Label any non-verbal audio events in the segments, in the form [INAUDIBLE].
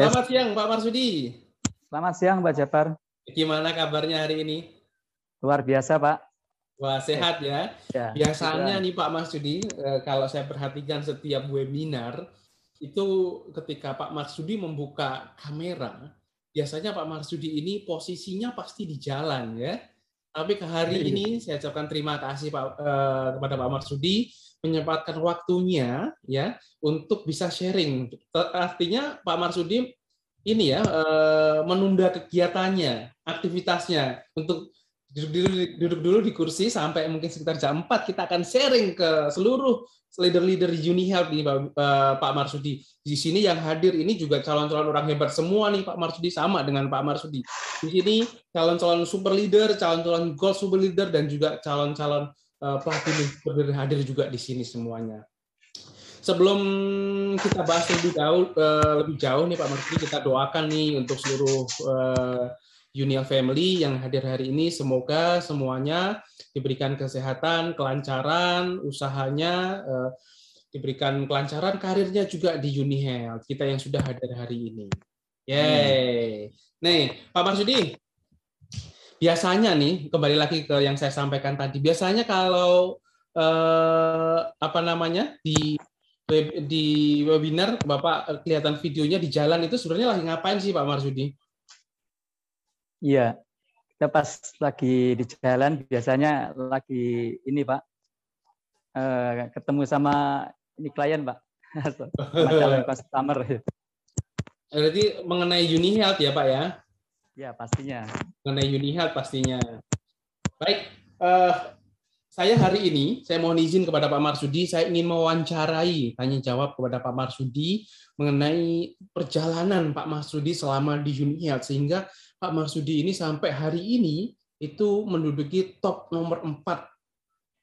Selamat siang Pak Marsudi. Selamat siang Pak Jafar. Gimana kabarnya hari ini? Luar biasa Pak. Wah sehat ya. ya Biasanya nih Pak Marsudi, eh, kalau saya perhatikan setiap webinar, itu ketika Pak Marsudi membuka kamera, biasanya Pak Marsudi ini posisinya pasti di jalan ya. Tapi ke hari iya. ini saya ucapkan terima kasih Pak eh, kepada Pak Marsudi menyempatkan waktunya ya untuk bisa sharing. Artinya Pak Marsudi ini ya eh, menunda kegiatannya, aktivitasnya untuk duduk dulu, duduk dulu di kursi sampai mungkin sekitar jam 4 kita akan sharing ke seluruh leader-leader Uni Health nih Pak Marsudi. Di sini yang hadir ini juga calon-calon orang hebat semua nih Pak Marsudi sama dengan Pak Marsudi. Di sini calon-calon super leader, calon-calon gold super leader dan juga calon-calon Eh, pelatih hadir juga di sini semuanya. Sebelum kita bahas lebih jauh, eh, lebih jauh nih Pak Menteri, kita doakan nih untuk seluruh uh, Union Family yang hadir hari ini. Semoga semuanya diberikan kesehatan, kelancaran, usahanya, diberikan kelancaran, karirnya juga di Uni Health. Kita yang sudah hadir hari ini. Yeay. Nih, Pak Marsudi, biasanya nih kembali lagi ke yang saya sampaikan tadi biasanya kalau eh, apa namanya di web, di webinar bapak kelihatan videonya di jalan itu sebenarnya lagi ngapain sih pak Marsudi? Iya kita pas lagi di jalan biasanya lagi ini pak eh, ketemu sama ini klien pak [LAUGHS] calon customer. Berarti mengenai Uni Health ya pak ya? Ya, pastinya. Mengenai Unihealth pastinya. Baik, uh, saya hari ini saya mohon izin kepada Pak Marsudi, saya ingin mewawancarai tanya jawab kepada Pak Marsudi mengenai perjalanan Pak Marsudi selama di Unihealth sehingga Pak Marsudi ini sampai hari ini itu menduduki top nomor 4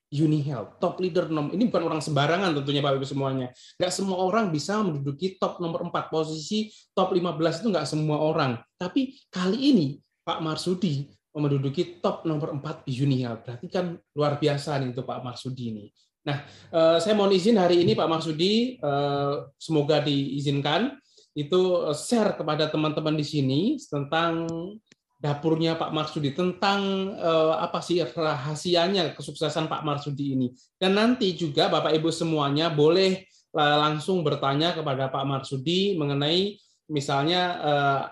Uni Health, top leader nomor ini bukan orang sembarangan tentunya Bapak Ibu semuanya. Nggak semua orang bisa menduduki top nomor 4 posisi top 15 itu nggak semua orang. Tapi kali ini Pak Marsudi menduduki top nomor 4 di Uni Health. Berarti kan luar biasa nih untuk Pak Marsudi ini. Nah, eh, saya mohon izin hari ini Pak Marsudi eh, semoga diizinkan itu eh, share kepada teman-teman di sini tentang dapurnya Pak Marsudi tentang eh, apa sih rahasianya kesuksesan Pak Marsudi ini. Dan nanti juga Bapak Ibu semuanya boleh eh, langsung bertanya kepada Pak Marsudi mengenai misalnya eh,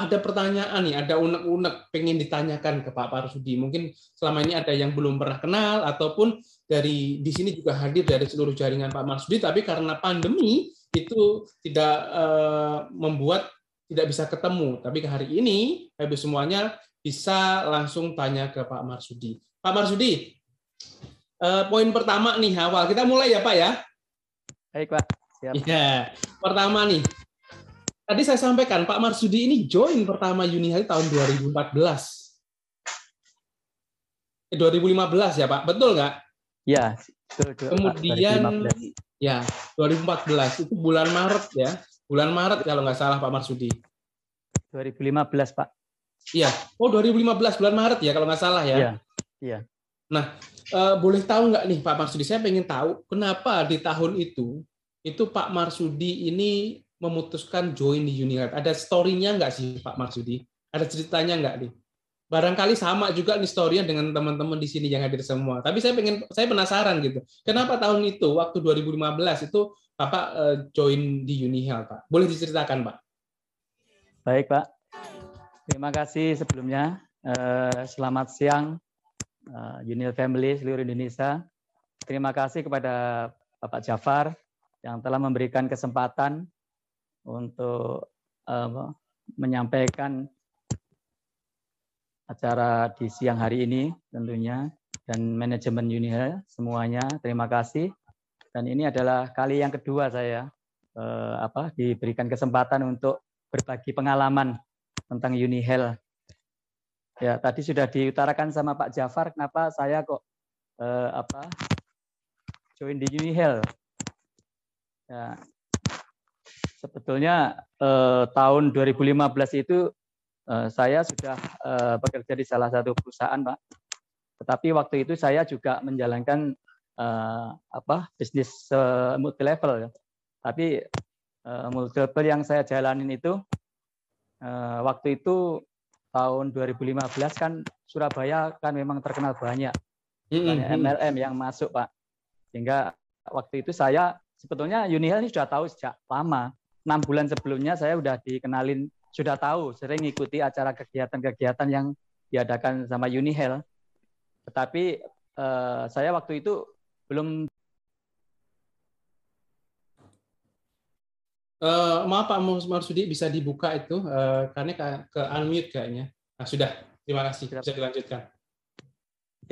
ada pertanyaan nih, ada unek-unek pengen ditanyakan ke Pak Marsudi. Mungkin selama ini ada yang belum pernah kenal ataupun dari di sini juga hadir dari seluruh jaringan Pak Marsudi, tapi karena pandemi itu tidak eh, membuat tidak bisa ketemu. Tapi hari ini, Ibu semuanya bisa langsung tanya ke Pak Marsudi. Pak Marsudi, eh, poin pertama nih awal. Kita mulai ya Pak ya. Baik Pak. Siap. Ya, pertama nih. Tadi saya sampaikan Pak Marsudi ini join pertama Unihari tahun 2014. Eh, 2015 ya Pak, betul nggak? Ya. Kemudian 2015. ya 2014 itu bulan Maret ya Bulan Maret kalau nggak salah Pak Marsudi. 2015 Pak. Iya. Oh 2015 bulan Maret ya kalau nggak salah ya. Iya. Iya. Nah, uh, boleh tahu nggak nih Pak Marsudi? Saya pengen tahu kenapa di tahun itu itu Pak Marsudi ini memutuskan join di Unilever. Ada story-nya nggak sih Pak Marsudi? Ada ceritanya nggak nih? Barangkali sama juga nih dengan teman-teman di sini yang hadir semua. Tapi saya pengen, saya penasaran gitu. Kenapa tahun itu, waktu 2015 itu Bapak uh, join di Unihel, Pak. Boleh diceritakan, Pak? Baik, Pak. Terima kasih sebelumnya. Uh, selamat siang, Unihel Family seluruh Indonesia. Terima kasih kepada Bapak Jafar yang telah memberikan kesempatan untuk uh, menyampaikan acara di siang hari ini tentunya dan manajemen Unihel semuanya terima kasih dan ini adalah kali yang kedua saya eh, apa diberikan kesempatan untuk berbagi pengalaman tentang Unihel. Ya, tadi sudah diutarakan sama Pak Jafar kenapa saya kok eh, apa join di Unihel. Ya, sebetulnya eh, tahun 2015 itu saya sudah eh, bekerja di salah satu perusahaan, Pak. Tetapi waktu itu saya juga menjalankan uh, apa bisnis uh, multi level ya. Tapi uh, multiple yang saya jalanin itu uh, waktu itu tahun 2015 kan Surabaya kan memang terkenal banyak banyak MLM yang masuk Pak. Sehingga waktu itu saya sebetulnya Unihel ini sudah tahu sejak lama. Enam bulan sebelumnya saya sudah dikenalin, sudah tahu, sering ikuti acara kegiatan-kegiatan yang diadakan sama Unihel. Tetapi eh, saya waktu itu belum Uh, maaf Pak Marsudi bisa dibuka itu uh, karena ke, ke unmute kayaknya. Nah, sudah. Terima kasih. Bisa dilanjutkan.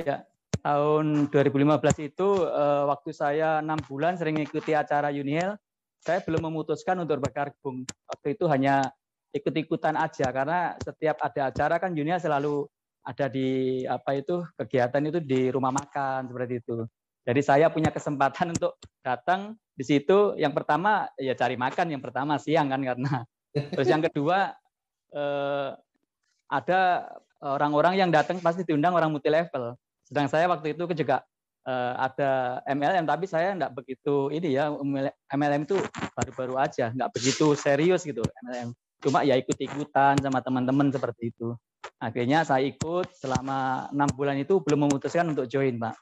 Ya, tahun 2015 itu uh, waktu saya enam bulan sering mengikuti acara Unihel, saya belum memutuskan untuk bergabung. Waktu itu hanya ikut-ikutan aja karena setiap ada acara kan Unihel selalu ada di apa itu kegiatan itu di rumah makan seperti itu. Jadi saya punya kesempatan [LAUGHS] untuk datang di situ. Yang pertama ya cari makan, yang pertama siang kan karena. [LAUGHS] Terus yang kedua eh, ada orang-orang yang datang pasti diundang orang multi level. Sedang saya waktu itu juga eh, ada MLM, tapi saya enggak begitu ini ya MLM itu baru-baru aja, enggak begitu serius gitu MLM. Cuma ya ikut-ikutan sama teman-teman seperti itu. Akhirnya saya ikut selama enam bulan itu belum memutuskan untuk join, Pak.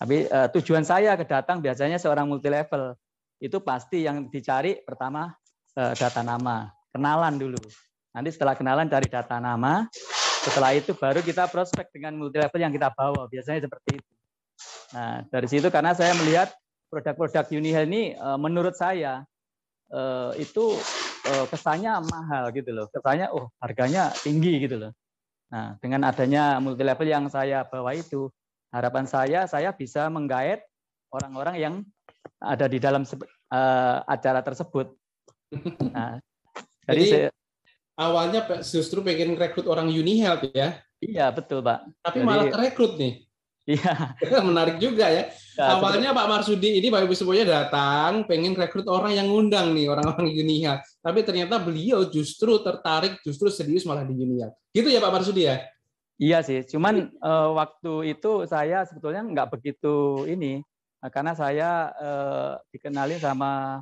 Tapi uh, tujuan saya kedatang biasanya seorang multi level itu pasti yang dicari pertama uh, data nama, kenalan dulu. Nanti setelah kenalan cari data nama, setelah itu baru kita prospek dengan multi level yang kita bawa. Biasanya seperti itu. Nah dari situ karena saya melihat produk-produk Unihel ini uh, menurut saya itu kesannya mahal gitu loh. Kesannya oh harganya tinggi gitu loh. Nah dengan adanya multi level yang saya bawa itu harapan saya saya bisa menggait orang-orang yang ada di dalam uh, acara tersebut. [LAUGHS] Nah, jadi, jadi saya, awalnya justru pengen rekrut orang Unihealth ya? Iya betul pak. Tapi jadi, malah rekrut nih. Iya. [LAUGHS] Menarik juga ya. ya Awalnya Pak Marsudi ini Pak Ibu semuanya datang pengen rekrut orang yang ngundang nih orang-orang Unihealth. Tapi ternyata beliau justru tertarik, justru serius malah di Unihealth. Gitu ya Pak Marsudi ya? Iya sih, cuman uh, waktu itu saya sebetulnya nggak begitu ini, uh, karena saya uh, dikenali sama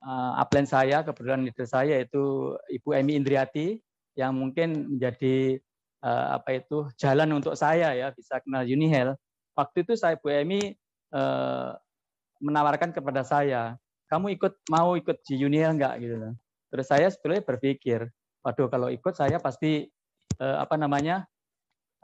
uh, upline saya, kebetulan leader saya itu Ibu Emi Indriati, yang mungkin menjadi uh, apa itu jalan untuk saya ya bisa kenal Unihel. Waktu itu saya Bu Emi uh, menawarkan kepada saya, kamu ikut mau ikut di Unihel nggak gitu. Terus saya sebetulnya berpikir, waduh kalau ikut saya pasti uh, apa namanya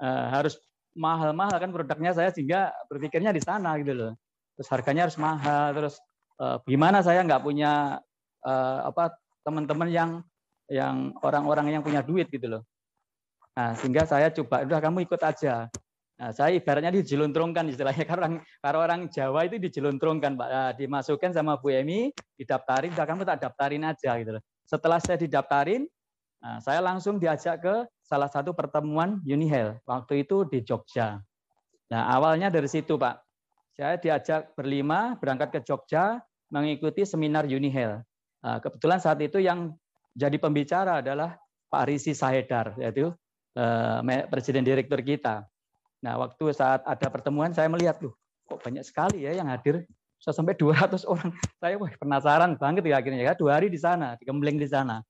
uh, harus mahal-mahal kan produknya saya sehingga berpikirnya di sana gitu loh. Terus harganya harus mahal, terus uh, gimana saya nggak punya uh, apa teman-teman yang yang orang-orang yang punya duit gitu loh. Nah, sehingga saya coba udah kamu ikut aja. Nah, saya ibaratnya dijeluntrungkan istilahnya kalau orang kalau orang Jawa itu dijeluntrungkan Pak, nah, dimasukkan sama Bu Emi, didaftarin, udah kamu tak daftarin aja gitu loh. Setelah saya didaftarin, nah, saya langsung diajak ke salah satu pertemuan Unihel waktu itu di Jogja. Nah, awalnya dari situ, Pak. Saya diajak berlima berangkat ke Jogja mengikuti seminar Unihel. Nah, kebetulan saat itu yang jadi pembicara adalah Pak Risi Sahedar, yaitu Presiden Direktur kita. Nah, waktu saat ada pertemuan saya melihat, tuh kok banyak sekali ya yang hadir. Saya sampai 200 [LAUGHS] orang. Saya wah, penasaran banget ya akhirnya ya. Dua hari di sana, di Gembleng di sana.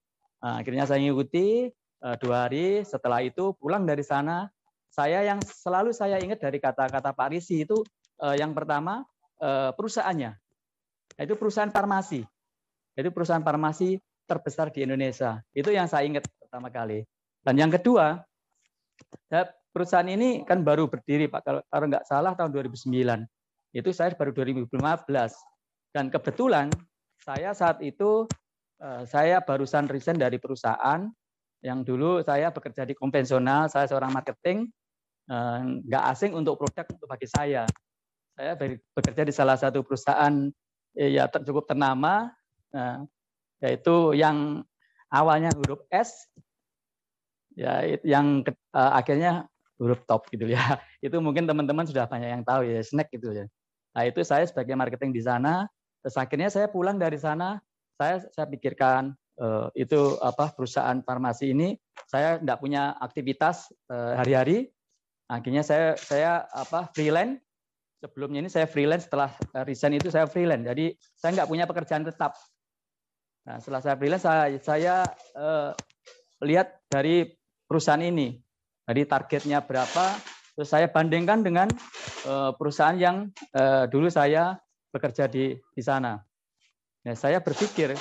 Nah, akhirnya saya mengikuti Eh, dua hari setelah itu pulang dari sana saya yang selalu saya ingat dari kata-kata Pak Risi itu eh, yang pertama eh, perusahaannya itu perusahaan farmasi itu perusahaan farmasi terbesar di Indonesia itu yang saya ingat pertama kali dan yang kedua perusahaan ini kan baru berdiri Pak. Kalau, kalau nggak salah tahun 2009 itu saya baru 2015 dan kebetulan saya saat itu saya barusan resign dari perusahaan. Yang dulu saya bekerja di konvensional, saya seorang marketing, eh, nggak asing untuk produk untuk bagi saya. Saya bekerja di salah satu perusahaan eh, ya cukup ternama, eh, yaitu yang awalnya huruf S, ya yang akhirnya huruf top gitu ya. [LAUGHS] Itu mungkin teman-teman sudah banyak yang tahu ya, snack gitu ya. Nah itu saya sebagai marketing di sana, terus akhirnya saya pulang dari sana, saya saya pikirkan Eh, itu apa perusahaan farmasi ini saya tidak punya aktivitas eh, hari-hari akhirnya saya saya apa freelance sebelumnya ini saya freelance setelah resign itu saya freelance jadi saya nggak punya pekerjaan tetap Nah, setelah saya freelance, saya, saya uh, lihat dari perusahaan ini, dari targetnya berapa, terus saya bandingkan dengan uh, perusahaan yang uh, dulu saya bekerja di di sana. Nah, saya berpikir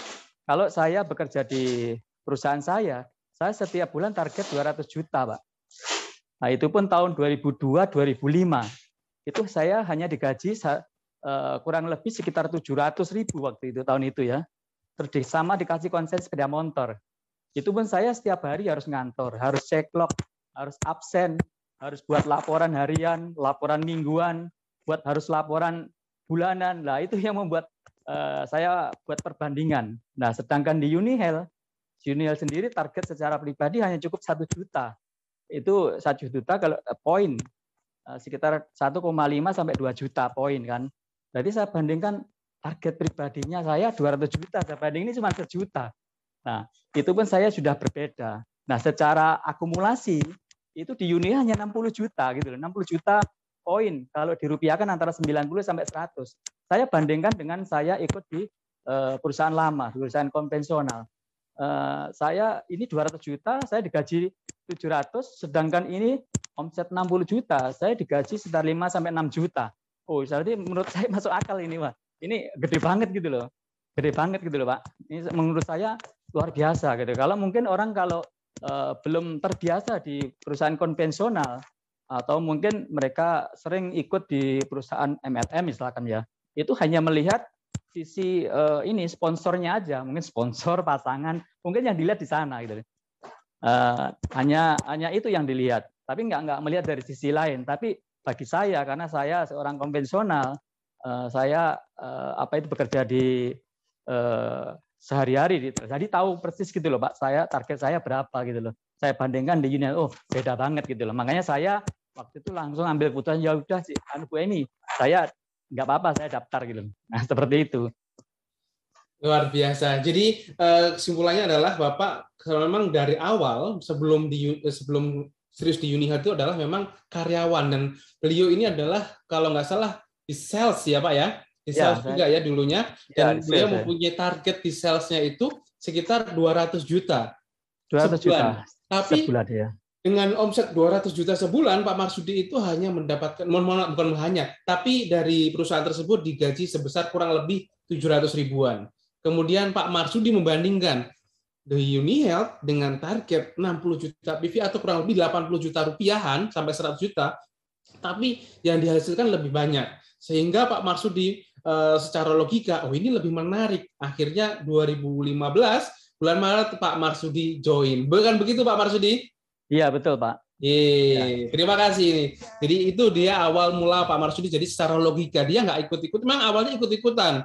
kalau saya bekerja di perusahaan saya, saya setiap bulan target 200 juta, Pak. Nah, itu pun tahun 2002, 2005. Itu saya hanya digaji kurang lebih sekitar 700 ribu waktu itu tahun itu ya terus sama dikasih konsen sepeda motor. Itu pun saya setiap hari harus ngantor, harus cek log, harus absen, harus buat laporan harian, laporan mingguan, buat harus laporan bulanan. Nah, itu yang membuat uh, saya buat perbandingan. Nah, sedangkan di Unihel, Unihel sendiri target secara pribadi hanya cukup satu juta. Itu satu juta kalau uh, poin uh, sekitar 1,5 sampai 2 juta poin kan. Jadi saya bandingkan target pribadinya saya 200 juta, saya banding ini cuma sejuta. Nah, itu pun saya sudah berbeda. Nah, secara akumulasi itu di Uni hanya 60 juta gitu loh, 60 juta poin kalau dirupiahkan antara 90 sampai 100. Saya bandingkan dengan saya ikut di uh, perusahaan lama, perusahaan konvensional. Uh, saya ini 200 juta, saya digaji 700, sedangkan ini omset 60 juta, saya digaji sekitar 5 sampai 6 juta. Oh, jadi menurut saya masuk akal ini, Pak ini gede banget gitu loh gede banget gitu loh pak ini menurut saya luar biasa gitu. Kalau mungkin orang kalau uh, belum terbiasa di perusahaan konvensional atau mungkin mereka sering ikut di perusahaan MLM misalkan ya itu hanya melihat sisi uh, ini sponsornya aja mungkin sponsor [LAUGHS] pasangan mungkin yang dilihat di sana gitu. Uh, hanya hanya itu yang dilihat. Tapi nggak nggak melihat dari sisi lain. Tapi bagi saya karena saya seorang konvensional uh, saya uh, apa itu bekerja di sehari-hari jadi tahu persis gitu loh Pak saya target saya berapa gitu loh. Saya bandingkan di Union oh beda banget gitu loh. Makanya saya waktu itu langsung ambil keputusan ya udah sih anu ini saya nggak apa-apa saya daftar gitu nah [LAUGHS] seperti itu. Luar biasa. Jadi kesimpulannya adalah bapak memang dari awal sebelum di sebelum serius di Unihard itu adalah memang karyawan. Dan beliau ini adalah kalau nggak salah di sales ya Pak ya, di ya, sales ya, juga ya dulunya. dan ya, beliau mempunyai target di salesnya itu sekitar 200 juta 200 sebulan. juta tapi sebulan, ya. dengan omset 200 juta sebulan Pak Marsudi itu hanya mendapatkan bukan hanya tapi dari perusahaan tersebut digaji sebesar kurang lebih 700 ribuan. Kemudian Pak Marsudi membandingkan The Unihealth dengan target 60 juta PV atau kurang lebih 80 juta rupiahan sampai 100 juta. Tapi yang dihasilkan lebih banyak. Sehingga Pak Marsudi eh, secara logika, oh ini lebih menarik. Akhirnya 2015 bulan Maret Pak Marsudi join. Bukan begitu Pak Marsudi? Iya betul Pak. Iya, terima kasih ini. Jadi itu dia awal mula Pak Marsudi. Jadi secara logika dia nggak ikut-ikut. Memang awalnya ikut-ikutan.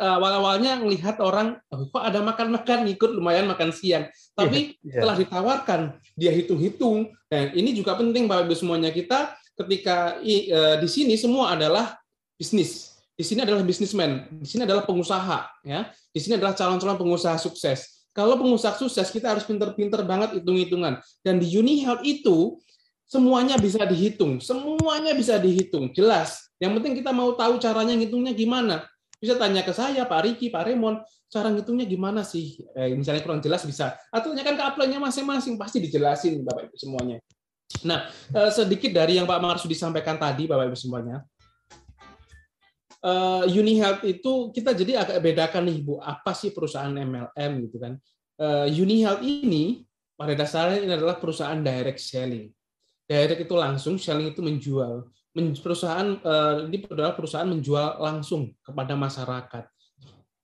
Awal-awalnya melihat orang, oh, kok ada makan-makan, ikut lumayan makan siang. Tapi yeah, yeah. setelah ditawarkan, dia hitung-hitung. Dan ini juga penting Bapak Ibu semuanya kita ketika eh, di sini semua adalah bisnis. Di sini adalah bisnismen, di sini adalah pengusaha, ya. Di sini adalah calon-calon pengusaha sukses. Kalau pengusaha sukses, kita harus pinter-pinter banget hitung-hitungan. Dan di Uni Health itu semuanya bisa dihitung, semuanya bisa dihitung, jelas. Yang penting kita mau tahu caranya ngitungnya gimana. Bisa tanya ke saya, Pak Riki, Pak Remon, cara ngitungnya gimana sih? Eh, misalnya kurang jelas bisa. Atau tanyakan ke upline masing-masing, pasti dijelasin Bapak Ibu semuanya. Nah, eh, sedikit dari yang Pak Marsudi sampaikan tadi, Bapak Ibu semuanya uh, UniHealth itu kita jadi agak bedakan nih Bu, apa sih perusahaan MLM gitu kan. Uh, UniHealth ini pada dasarnya ini adalah perusahaan direct selling. Direct itu langsung, selling itu menjual. Perusahaan uh, ini adalah perusahaan menjual langsung kepada masyarakat.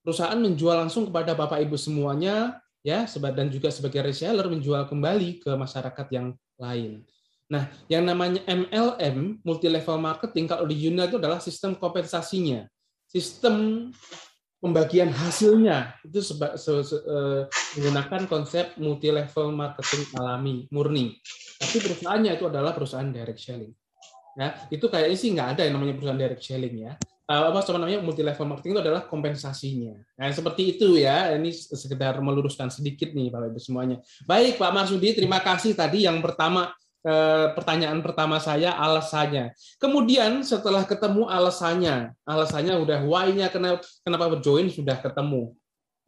Perusahaan menjual langsung kepada Bapak Ibu semuanya ya dan juga sebagai reseller menjual kembali ke masyarakat yang lain. Nah, yang namanya MLM, multi level marketing, kalau di Yuna itu adalah sistem kompensasinya, sistem pembagian hasilnya itu seba, se, se, uh, menggunakan konsep multi level marketing alami murni. Tapi perusahaannya itu adalah perusahaan direct selling. Ya, itu kayaknya sih nggak ada yang namanya perusahaan direct selling ya. Uh, apa namanya multi level marketing itu adalah kompensasinya. Nah, seperti itu ya. Ini sekedar meluruskan sedikit nih Bapak Ibu semuanya. Baik Pak Marsudi, terima kasih tadi yang pertama Eh, pertanyaan pertama saya alasannya. Kemudian setelah ketemu alasannya, alasannya udah why-nya kenapa kenapa berjoin sudah ketemu.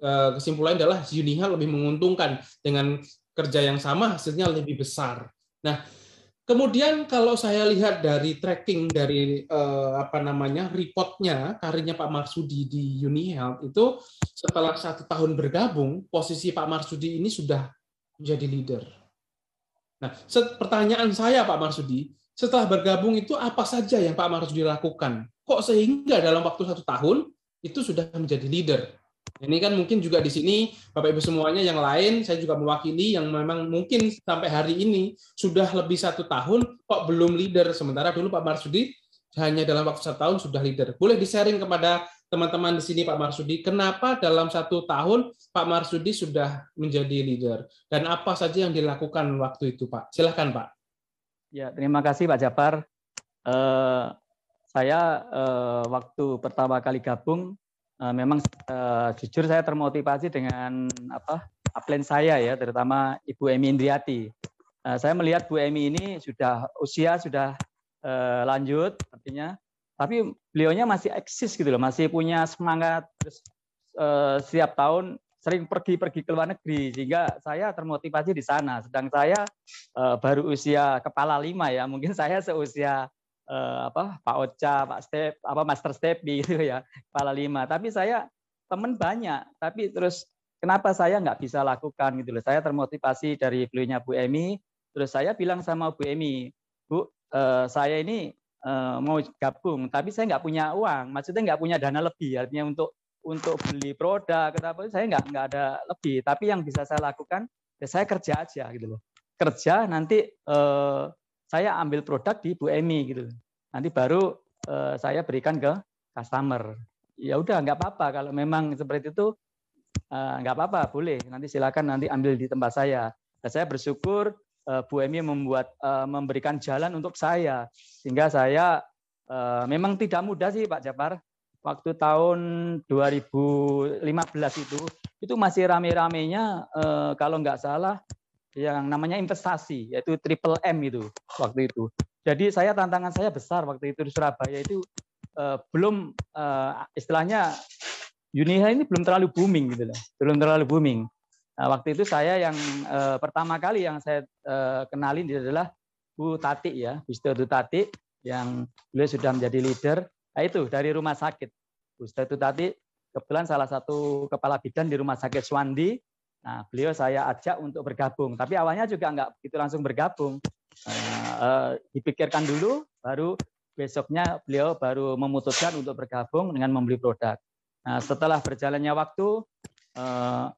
eh, kesimpulannya adalah Unihel lebih menguntungkan dengan kerja yang sama hasilnya lebih besar. Nah, kemudian kalau saya lihat dari tracking dari eh, apa namanya reportnya karirnya Pak Marsudi di Unihel itu setelah satu tahun bergabung posisi Pak Marsudi ini sudah menjadi leader. Nah, pertanyaan saya Pak Marsudi, setelah bergabung itu apa saja yang Pak Marsudi lakukan? Kok sehingga dalam waktu satu tahun itu sudah menjadi leader? Ini kan mungkin juga di sini Bapak Ibu semuanya yang lain, saya juga mewakili yang memang mungkin sampai hari ini sudah lebih satu tahun kok belum leader. Sementara dulu Pak Marsudi hanya dalam waktu satu tahun sudah leader. Boleh di-sharing kepada teman-teman di sini Pak Marsudi, kenapa dalam satu tahun Pak Marsudi sudah menjadi leader? Dan apa saja yang dilakukan waktu itu Pak? Silahkan Pak. Ya, terima kasih Pak Japar. Uh, saya uh, waktu pertama kali gabung Eh, memang jujur saya termotivasi dengan apa upline saya ya, terutama Ibu Emi Indriati. Saya melihat Bu Emi ini sudah usia sudah lanjut, artinya, tapi beliaunya masih eksis gitu loh, masih punya semangat terus uh, setiap tahun sering pergi-pergi ke luar negeri sehingga saya termotivasi di sana. Sedang saya uh, baru usia kepala lima ya, mungkin saya seusia eh, apa Pak Ocha, Pak Step, apa Master Step gitu ya, kepala lima. Tapi saya teman banyak, tapi terus kenapa saya nggak bisa lakukan gitu loh. Saya termotivasi dari beliaunya Bu Emi, terus saya bilang sama Bu Emi, Bu, eh, saya ini eh, mau gabung, tapi saya nggak punya uang, maksudnya nggak punya dana lebih, artinya untuk untuk beli produk, kenapa saya nggak nggak ada lebih. Tapi yang bisa saya lakukan, ya saya kerja aja gitu loh. Kerja nanti eh, saya ambil produk di Bu Emi gitu. Nanti baru uh, saya berikan ke customer. Ya udah nggak apa-apa kalau memang seperti itu uh, nggak apa-apa boleh. Nanti silakan nanti ambil di tempat saya. Dan saya bersyukur Bu Emi membuat uh, memberikan jalan untuk saya sehingga saya uh, memang tidak mudah sih Pak Japar. Waktu tahun 2015 itu itu masih rame-ramenya kalau nggak salah yang namanya investasi yaitu triple M itu waktu itu. Jadi saya tantangan saya besar waktu itu di Surabaya itu belum istilahnya Uniha ini belum terlalu booming gitu loh, belum terlalu booming. Nah, waktu itu saya yang uh, pertama kali yang saya uh, kenalin adalah Bu Tati ya, Bu Statu Tati yang beliau sudah menjadi leader. Nah, itu dari rumah sakit. Bu Statu Tati kebetulan salah satu kepala bidan di rumah sakit Swandi Nah, beliau saya ajak untuk bergabung, tapi awalnya juga nggak begitu langsung bergabung. Uh, uh, dipikirkan dulu, baru besoknya beliau baru memutuskan untuk bergabung dengan membeli produk. Nah, setelah berjalannya waktu, uh,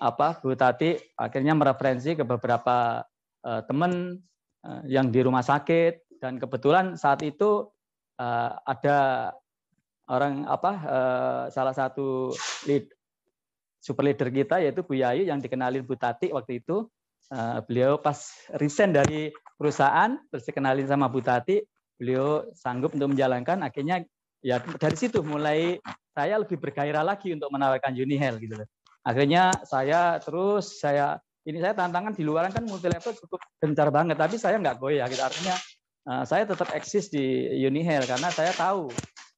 apa Bu Tati akhirnya mereferensi ke beberapa uh, teman uh, yang di rumah sakit dan kebetulan saat itu uh, ada orang apa uh, salah satu lead, super leader kita yaitu Bu Yayu yang dikenalin Bu Tati waktu itu. Uh, beliau pas resign dari perusahaan terus dikenalin sama Bu Tati, beliau sanggup untuk menjalankan akhirnya ya dari situ mulai saya lebih bergairah lagi untuk menawarkan Unihel gitu loh. Akhirnya saya terus saya ini saya tantangan di luaran kan multi level cukup gencar banget tapi saya nggak goyah gitu artinya uh, saya tetap eksis di Unihel karena saya tahu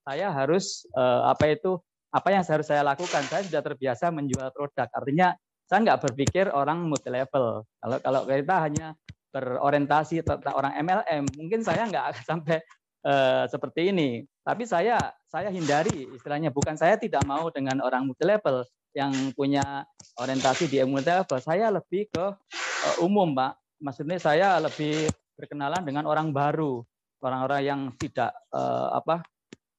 saya harus uh, apa itu apa yang harus saya lakukan? Saya sudah terbiasa menjual produk. Artinya saya nggak berpikir orang multi level. Kalau kalau kita hanya berorientasi tentang orang MLM, mungkin saya nggak akan sampai uh, seperti ini. Tapi saya saya hindari istilahnya bukan saya tidak mau dengan orang multi level yang punya orientasi di multi level. Saya lebih ke uh, umum, Pak. Maksudnya saya lebih berkenalan dengan orang baru, orang-orang yang tidak uh, apa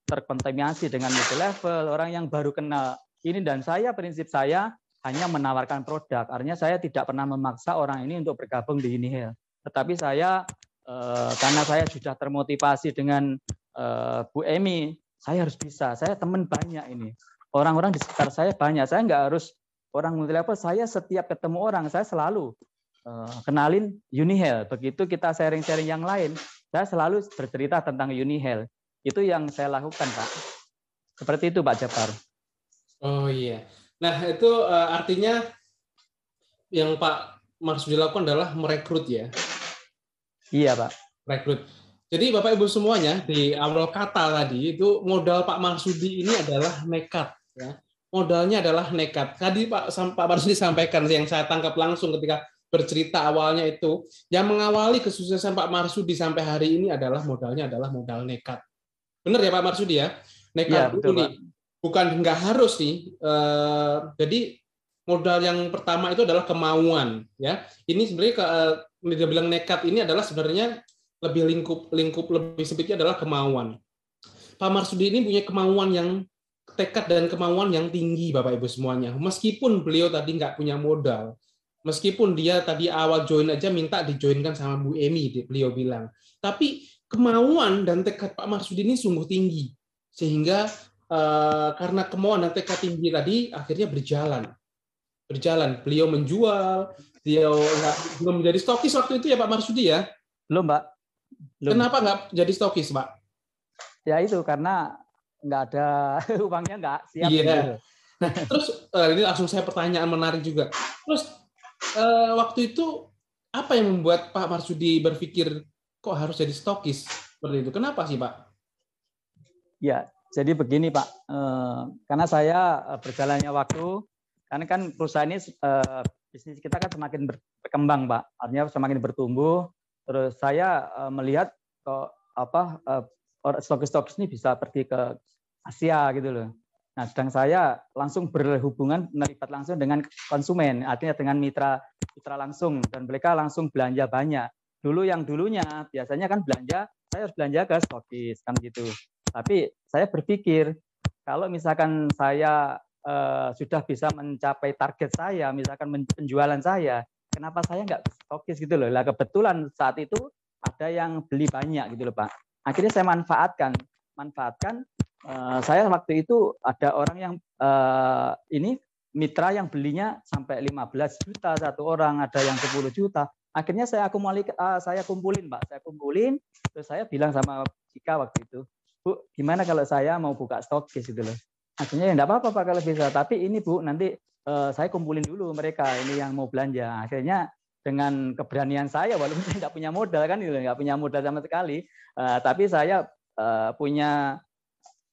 terkontaminasi dengan multi level, orang yang baru kenal ini dan saya prinsip saya hanya menawarkan produk. Artinya saya tidak pernah memaksa orang ini untuk bergabung di Unihel. Tetapi saya eh, karena saya sudah termotivasi dengan eh, Bu Emi, saya harus bisa. Saya teman banyak ini. Orang-orang di sekitar saya banyak. Saya nggak harus orang multi level. Saya setiap ketemu orang, saya selalu eh, kenalin Unihel. Begitu kita sharing-sharing yang lain, saya selalu bercerita tentang Unihel. Itu yang saya lakukan, Pak. Seperti itu, Pak Jafar. Oh iya. Nah, itu uh, artinya yang Pak Marsudi lakukan adalah merekrut ya? Iya, Pak. Rekrut. Jadi Bapak Ibu semuanya di awal kata tadi itu modal Pak Marsudi ini adalah nekat ya. modalnya adalah nekat. Tadi Pak Pak Marsudi sampaikan yang saya tangkap langsung ketika bercerita awalnya itu, yang mengawali kesuksesan Pak Marsudi sampai hari ini adalah modalnya adalah modal nekat. Benar ya Pak Marsudi ya? Nekat ya, betul, nih. Bukan nggak harus nih. Eh, jadi modal yang pertama itu adalah kemauan ya. Ini sebenarnya ke, eh, dia bilang nekat ini adalah sebenarnya lebih lingkup lingkup lebih sempitnya adalah kemauan. Pak Marsudi ini punya kemauan yang tekad dan kemauan yang tinggi Bapak Ibu semuanya. Meskipun beliau tadi nggak punya modal, meskipun dia tadi awal join aja minta dijoinkan sama Bu Emi, beliau bilang. Tapi kemauan dan tekad Pak Marsudi ini sungguh tinggi. Sehingga uh, karena kemauan dan tekad tinggi tadi akhirnya berjalan. Berjalan. Beliau menjual, beliau nggak belum menjadi stokis waktu itu ya Pak Marsudi ya? Belum, Pak. Belum. Kenapa nggak jadi stokis, Pak? Ya itu karena nggak ada [LAUGHS] uangnya nggak siap. Iya. Gitu. Nah, terus uh, ini langsung saya pertanyaan menarik juga. Terus uh, waktu itu apa yang membuat Pak Marsudi berpikir kok harus jadi stokis seperti itu? Kenapa sih Pak? Ya, jadi begini Pak, uh, karena saya berjalannya waktu, karena kan perusahaan ini bisnis kita kan semakin berkembang Pak, artinya semakin bertumbuh. Terus saya melihat kok apa stokis-stokis ini bisa pergi ke Asia gitu loh. Nah, sedang saya langsung berhubungan terlibat langsung dengan konsumen, artinya dengan mitra mitra langsung dan mereka langsung belanja banyak. Dulu yang dulunya biasanya kan belanja saya harus belanja ke stokis kan gitu. Tapi saya berpikir kalau misalkan saya eh, sudah bisa mencapai target saya, misalkan penjualan saya, kenapa saya nggak stokis gitu loh? Lah kebetulan saat itu ada yang beli banyak gitu loh Pak. Akhirnya saya manfaatkan, manfaatkan Uh, saya waktu itu ada orang yang uh, ini mitra yang belinya sampai 15 juta satu orang, ada yang 10 juta. Akhirnya saya akumuli, uh, saya kumpulin, Pak. Saya kumpulin, terus saya bilang sama Cika waktu itu, Bu, gimana kalau saya mau buka stokis gitu loh. Akhirnya ya enggak apa-apa kalau bisa, tapi ini Bu, nanti uh, saya kumpulin dulu mereka ini yang mau belanja. Akhirnya dengan keberanian saya, walaupun [LAUGHS] saya nggak punya modal kan, gitu, nggak punya modal sama sekali, uh, tapi saya uh, punya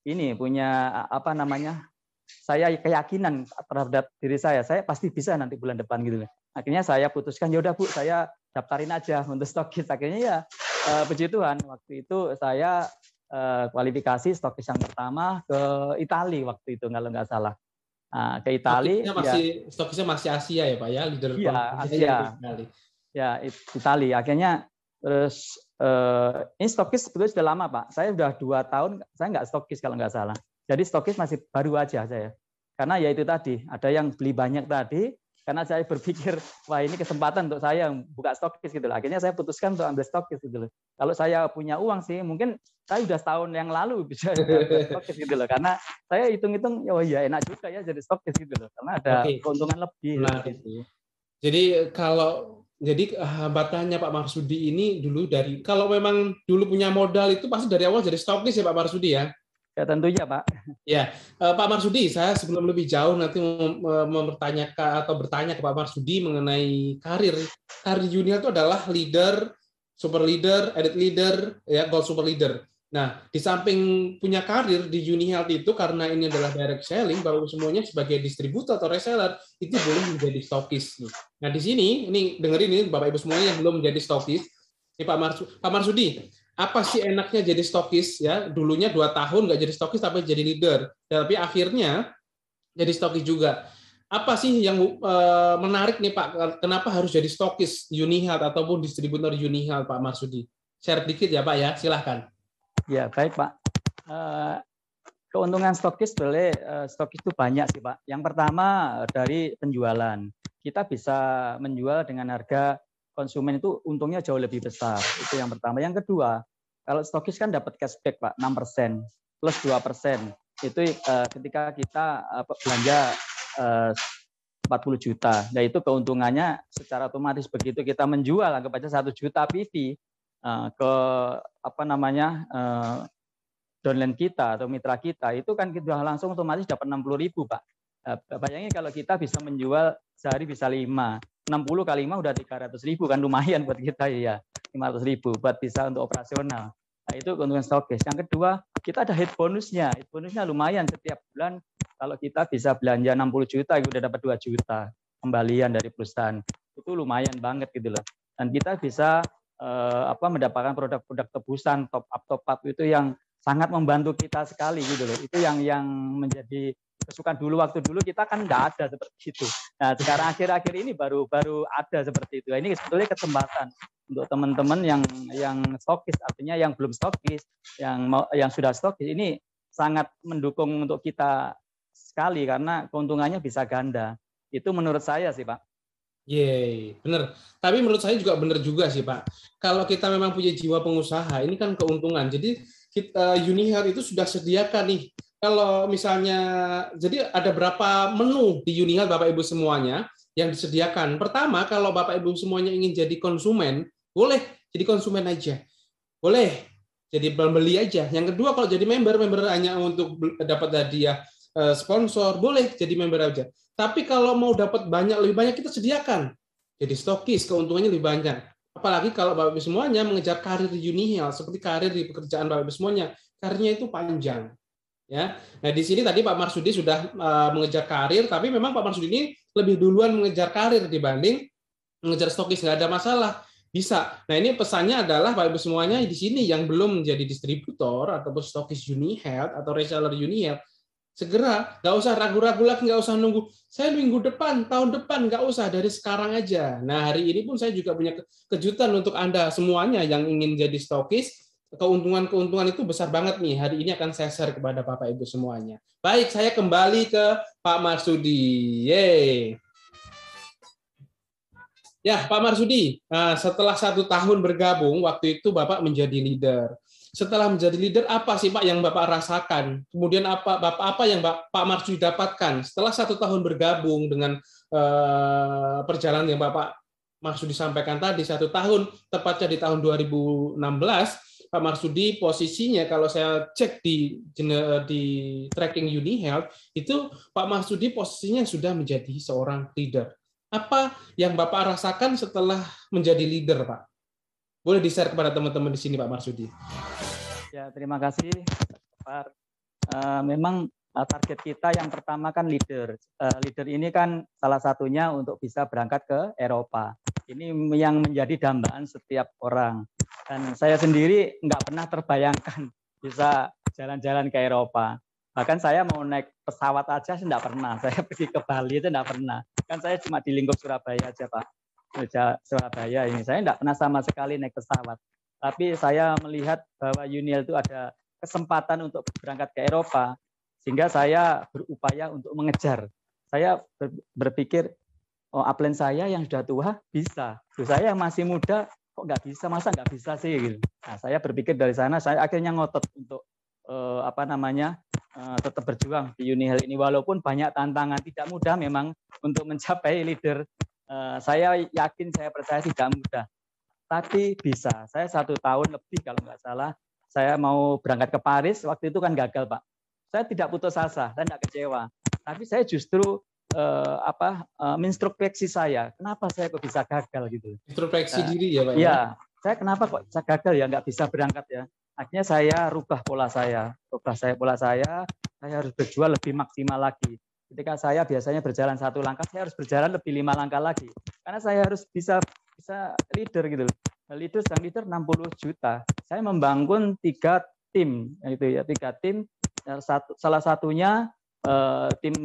ini punya apa namanya saya keyakinan terhadap diri saya. Saya pasti bisa nanti bulan depan gitu. Akhirnya saya putuskan ya udah bu saya daftarin aja untuk stokis akhirnya ya puji Tuhan waktu itu saya eh, kualifikasi stokis yang pertama ke Italia waktu itu kalau nggak salah nah, ke Italia stokisnya masih ya, stokisnya masih Asia ya pak ya leader iya Asia ya Italia akhirnya terus Uh, ini stokis sebetulnya sudah lama Pak. Saya sudah dua tahun, saya nggak stokis kalau nggak salah. Jadi stokis masih baru aja saya. Karena ya itu tadi, ada yang beli banyak tadi, karena saya berpikir, wah ini kesempatan untuk saya buka stokis gitu loh. Akhirnya saya putuskan untuk ambil stokis gitu loh. Kalau saya punya uang sih, mungkin saya sudah setahun yang lalu bisa [LAUGHS] stokis gitu loh. Karena saya hitung-hitung, oh iya enak juga ya jadi stokis gitu loh. Karena ada okay. keuntungan lebih. Nah, gitu. Jadi kalau jadi hambatannya Pak Marsudi ini dulu dari kalau memang dulu punya modal itu pasti dari awal jadi stokis ya Pak Marsudi ya. Ya tentunya Pak. Ya eh, Pak Marsudi, saya sebelum lebih jauh nanti mempertanyakan atau bertanya ke Pak Marsudi mengenai karir. Karir junior itu adalah leader, super leader, edit leader, ya gold super leader. Nah, di samping punya karir di Uni Health itu karena ini adalah direct selling, bahwa semuanya sebagai distributor atau reseller itu boleh menjadi stokis. Nah, di sini ini dengerin ini Bapak Ibu semuanya yang belum menjadi stokis. Ini Pak Pak Marsudi, apa sih enaknya jadi stokis ya? Dulunya dua tahun nggak jadi stokis tapi jadi leader, tapi akhirnya jadi stokis juga. Apa sih yang uh, menarik nih Pak? Kenapa harus jadi stokis Health ataupun distributor Health Pak Marsudi? Share dikit ya Pak ya, silahkan. Ya, baik Pak. Uh, keuntungan stokis boleh uh, stokis itu banyak sih Pak. Yang pertama dari penjualan. Kita bisa menjual dengan harga konsumen itu untungnya jauh lebih besar. Itu yang pertama. Yang kedua, kalau stokis kan dapat cashback Pak, 6% plus 2%. Itu uh, ketika kita uh, belanja uh, 40 juta. Nah itu keuntungannya secara otomatis begitu kita menjual anggap aja 1 juta PV Eh, ke apa namanya uh, downline kita atau mitra kita itu kan kita langsung otomatis dapat 60 ribu pak. Uh, bayangin kalau kita bisa menjual sehari bisa 5, 60 kali 5 udah 300 ribu kan lumayan buat kita ya 500 ribu buat bisa untuk operasional. Nah, itu keuntungan stokis. Yang kedua, kita ada head bonusnya. Head bonusnya lumayan setiap bulan Kalau kita bisa belanja 60 juta, kita udah dapat 2 juta kembalian dari perusahaan. Itu lumayan banget gitu loh. Dan kita bisa eh, apa mendapatkan produk-produk tebusan top up top up itu yang sangat membantu kita sekali gitu loh. Itu yang yang menjadi kesukaan dulu waktu dulu kita kan nggak ada seperti itu. Nah sekarang akhir-akhir ini baru baru ada seperti itu. Ini sebetulnya kesempatan untuk teman-teman yang yang stokis artinya yang belum stokis, yang mau yang sudah stokis ini sangat mendukung untuk kita sekali karena keuntungannya bisa ganda. Itu menurut saya sih Pak. Yeay, benar. Tapi menurut saya juga benar juga sih Pak. Kalau kita memang punya jiwa pengusaha, ini kan keuntungan. Jadi kita Unihel itu sudah sediakan nih kalau misalnya jadi ada berapa menu di Unihal Bapak Ibu semuanya yang disediakan. Pertama, kalau Bapak Ibu semuanya ingin jadi konsumen, boleh jadi konsumen aja. Boleh jadi pembeli aja. Yang kedua, kalau jadi member, member hanya untuk dapat hadiah eh, sponsor, boleh jadi member aja. Tapi kalau mau dapat banyak lebih banyak kita sediakan. Jadi stokis, keuntungannya lebih banyak. Apalagi kalau Bapak Ibu semuanya mengejar karir di Unihal, seperti karir di pekerjaan Bapak Ibu semuanya, karirnya itu panjang Ya, nah di sini tadi Pak Marsudi sudah uh, mengejar karir, tapi memang Pak Marsudi ini lebih duluan mengejar karir dibanding mengejar stokis nggak ada masalah. Bisa. Nah ini pesannya adalah Pak Ibu semuanya di sini yang belum menjadi distributor ataupun stokis Unihealth atau reseller Unihealth segera. Nggak usah ragu-ragu lagi nggak usah nunggu. Saya minggu depan tahun depan nggak usah. Dari sekarang aja. Nah hari ini pun saya juga punya kejutan untuk anda semuanya yang ingin jadi stokis keuntungan-keuntungan itu besar banget nih. Hari ini akan saya share kepada Bapak Ibu semuanya. Baik, saya kembali ke Pak Marsudi. Yeay. Ya, Pak Marsudi, nah, setelah satu tahun bergabung, waktu itu Bapak menjadi leader. Setelah menjadi leader, apa sih Pak yang Bapak rasakan? Kemudian apa Bapak apa yang Pak Marsudi dapatkan setelah satu tahun bergabung dengan uh, perjalanan yang Bapak Marsudi sampaikan tadi satu tahun, tepatnya di tahun 2016, Pak Marsudi posisinya kalau saya cek di di tracking Uni Health itu Pak Marsudi posisinya sudah menjadi seorang leader. Apa yang Bapak rasakan setelah menjadi leader, Pak? Boleh di-share kepada teman-teman di sini, Pak Marsudi. Ya, terima kasih, Pak. Uh, memang target kita yang pertama kan leader. Uh, leader ini kan salah satunya untuk bisa berangkat ke Eropa. Ini yang menjadi dambaan setiap orang. Dan saya sendiri nggak pernah terbayangkan [LAUGHS] bisa jalan-jalan ke Eropa. Bahkan saya mau naik pesawat aja nggak pernah. [LAUGHS] Saya pergi ke Bali itu nggak pernah. Kan saya cuma di lingkup Surabaya aja Pak. Surabaya ini. Saya nggak pernah sama sekali naik pesawat. Tapi saya melihat bahwa Uniel itu ada kesempatan untuk berangkat ke Eropa. Sehingga saya berupaya untuk mengejar. Saya berpikir, oh upline saya yang sudah tua bisa. Saya yang masih muda kok nggak bisa masa nggak bisa sih gitu. Nah saya berpikir dari sana saya akhirnya ngotot untuk uh, apa namanya uh, tetap berjuang di Unihel ini walaupun banyak tantangan tidak mudah memang untuk [LAUGHS] mencapai leader. Uh, saya yakin saya percaya tidak mudah, tapi bisa. Saya satu tahun lebih kalau nggak salah saya mau berangkat ke Paris waktu itu kan gagal pak. Saya tidak putus asa, saya tidak kecewa. Tapi saya justru uh, apa introspeksi saya kenapa saya kok bisa gagal gitu? Introspeksi uh, diri ya pak ya? iya. Saya kenapa kok bisa gagal ya nggak bisa berangkat ya? Akhirnya saya rubah pola saya rubah saya pola saya. Saya harus berjuang lebih maksimal lagi. Ketika saya biasanya berjalan satu langkah saya harus berjalan lebih lima langkah lagi. Karena saya harus bisa bisa leader gitu leader sang leader 60 juta. Saya membangun tiga tim itu ya tiga tim satu salah satunya uh, tim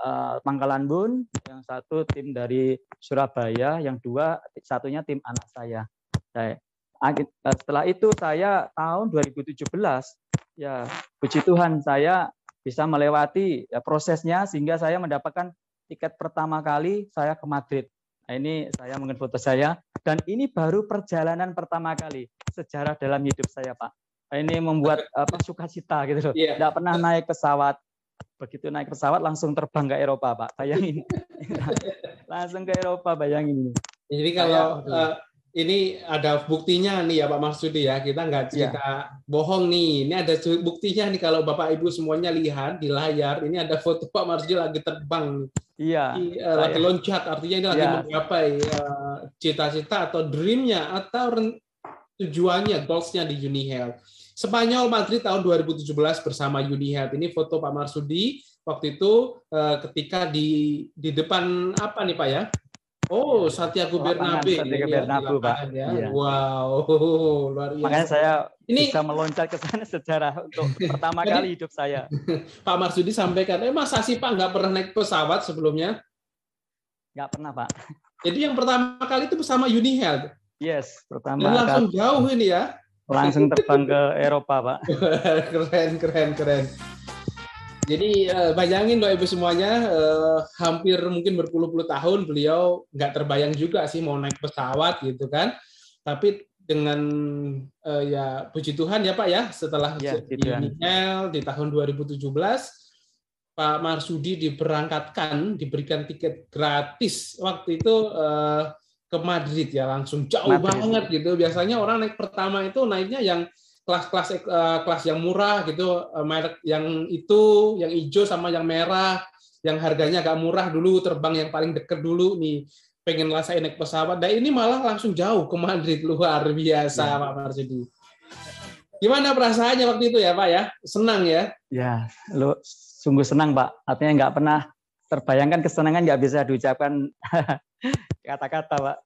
uh, Pangkalan Bun, yang satu tim dari Surabaya, yang dua satunya tim anak saya. Saya eh, setelah itu saya tahun 2017 ya puji Tuhan saya bisa melewati ya, prosesnya sehingga saya mendapatkan tiket pertama kali saya ke Madrid. Nah, ini saya mungkin foto saya dan ini baru perjalanan pertama kali sejarah dalam hidup saya, Pak. Ini membuat [LAUGHS] apa sukacita gitu loh. Yeah. Tidak pernah naik pesawat, begitu naik pesawat langsung terbang ke Eropa, Pak. Bayangin. [LAUGHS] langsung ke Eropa, bayangin. Jadi kalau uh, ini ada buktinya nih ya Pak Marsudi ya, kita nggak iya. cerita ya. bohong nih. Ini ada buktinya nih kalau Bapak Ibu semuanya lihat di layar, ini ada foto Pak Marsudi lagi terbang. Iya. Di, uh, lagi loncat, artinya ini lagi ya. menggapai uh, cita-cita atau dreamnya atau tujuannya, goalsnya di Uni Health. Spanyol Madrid tahun 2017 bersama Uni Health. Ini foto Pak Marsudi waktu itu uh, ketika di di depan apa nih Pak ya? Oh, Santiago Bernabeu. Santiago ya, Bernabeu, Pak. Ya. Iya. Wow, luar biasa. Makanya saya ini bisa meloncat ke sana [LAUGHS] secara untuk pertama kali hidup saya. [LAUGHS] Pak Marsudi sampaikan, eh masa sih Pak nggak pernah naik pesawat sebelumnya? Nggak pernah, Pak. Jadi yang pertama kali itu bersama Uni Health. Yes, pertama. Dan langsung kali. jauh ini ya. Langsung terbang ke Eropa, Pak. [LAUGHS] keren, keren, keren. Jadi uh, bayangin Bapak Ibu semuanya, uh, hampir mungkin berpuluh-puluh tahun beliau nggak terbayang juga sih mau naik pesawat gitu kan. Tapi dengan uh, ya puji Tuhan ya Pak ya, setelah ya, di di tahun 2017 Pak Marsudi diberangkatkan, diberikan tiket gratis waktu itu uh, ke Madrid ya langsung jauh Madrid. banget gitu. Biasanya orang naik pertama itu naiknya yang kelas-kelas uh, kelas yang murah gitu, uh, merek yang itu, yang hijau sama yang merah, yang harganya agak murah dulu, terbang yang paling deket dulu nih, pengen ngerasain naik pesawat. Dan ini malah langsung jauh ke Madrid, [LAUGHS] luar biasa ya. Pak Marsudi. Gimana perasaannya waktu itu ya Pak ya? Senang ya? Ya, lu sungguh senang Pak. Artinya nggak pernah terbayangkan kesenangan nggak bisa diucapkan [LAUGHS] kata-kata Pak.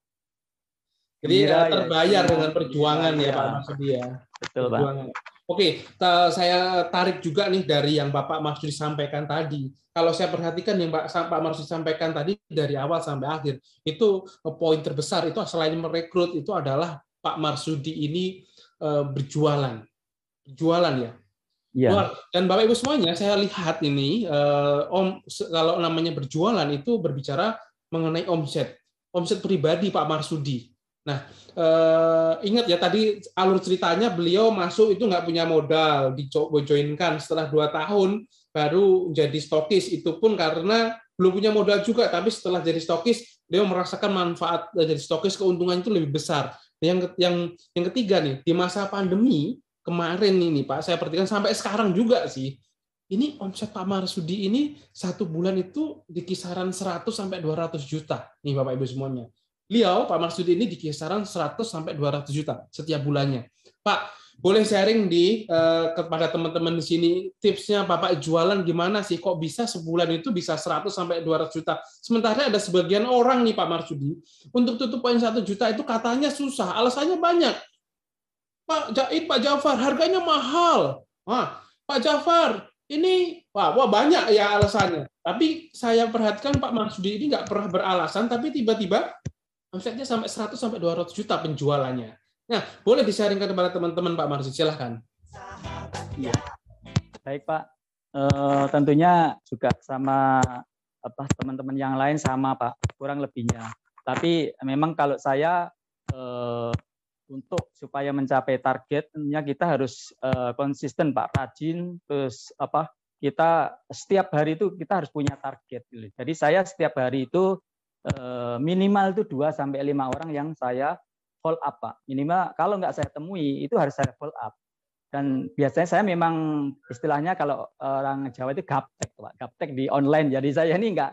Jadi ya, terbayar ya, dengan perjuangan ya, ya Pak Marsudi ya. Betul perjuangan. Pak. Oke, saya tarik juga nih dari yang Bapak Marsudi sampaikan tadi. Kalau saya perhatikan yang Pak, Pak Marsudi sampaikan tadi dari awal sampai akhir, itu eh, poin terbesar itu selain merekrut itu adalah Pak Marsudi ini eh, berjualan. Berjualan ya. Ya. Dan Bapak Ibu semuanya, saya lihat ini eh, om kalau namanya berjualan itu berbicara mengenai omset, omset pribadi Pak Marsudi. Nah, eh, ingat ya tadi alur ceritanya beliau masuk itu nggak punya modal, dijoinkan setelah dua tahun baru jadi stokis. Itu pun karena belum punya modal juga, tapi setelah jadi stokis, beliau merasakan manfaat jadi stokis keuntungan itu lebih besar. Yang yang yang ketiga nih di masa pandemi kemarin ini Pak, saya perhatikan sampai sekarang juga sih. Ini omset Pak Marsudi ini satu bulan itu di kisaran 100 sampai 200 juta nih Bapak Ibu semuanya beliau Pak Marsudi ini di kisaran 100 sampai 200 juta setiap bulannya. Pak, boleh sharing di uh, kepada teman-teman di sini tipsnya Bapak jualan gimana sih kok bisa sebulan itu bisa 100 sampai 200 juta. Sementara ada sebagian orang nih Pak Marsudi untuk tutup poin 1 juta itu katanya susah, alasannya banyak. Pak Jaid, Pak Jafar, harganya mahal. Wah, Pak Jafar, ini wah, wah banyak ya alasannya. Tapi saya perhatikan Pak Marsudi ini nggak pernah beralasan, tapi tiba-tiba omsetnya sampai 100 sampai 200 juta penjualannya. Nah, boleh disaringkan kepada teman-teman Pak Marsi, silahkan. Ya. Baik Pak, e, tentunya juga sama apa teman-teman yang lain sama Pak, kurang lebihnya. Tapi memang kalau saya e, untuk supaya mencapai target, tentunya kita harus e, konsisten Pak, rajin, terus apa kita setiap hari itu kita harus punya target. Jadi saya setiap hari itu Eh, minimal itu 2 sampai 5 orang yang saya follow up, Pak. Minimal kalau nggak saya temui itu harus saya follow up. Dan biasanya saya memang istilahnya kalau orang Jawa itu gaptek, Pak. Gaptek di online. Jadi saya ini nggak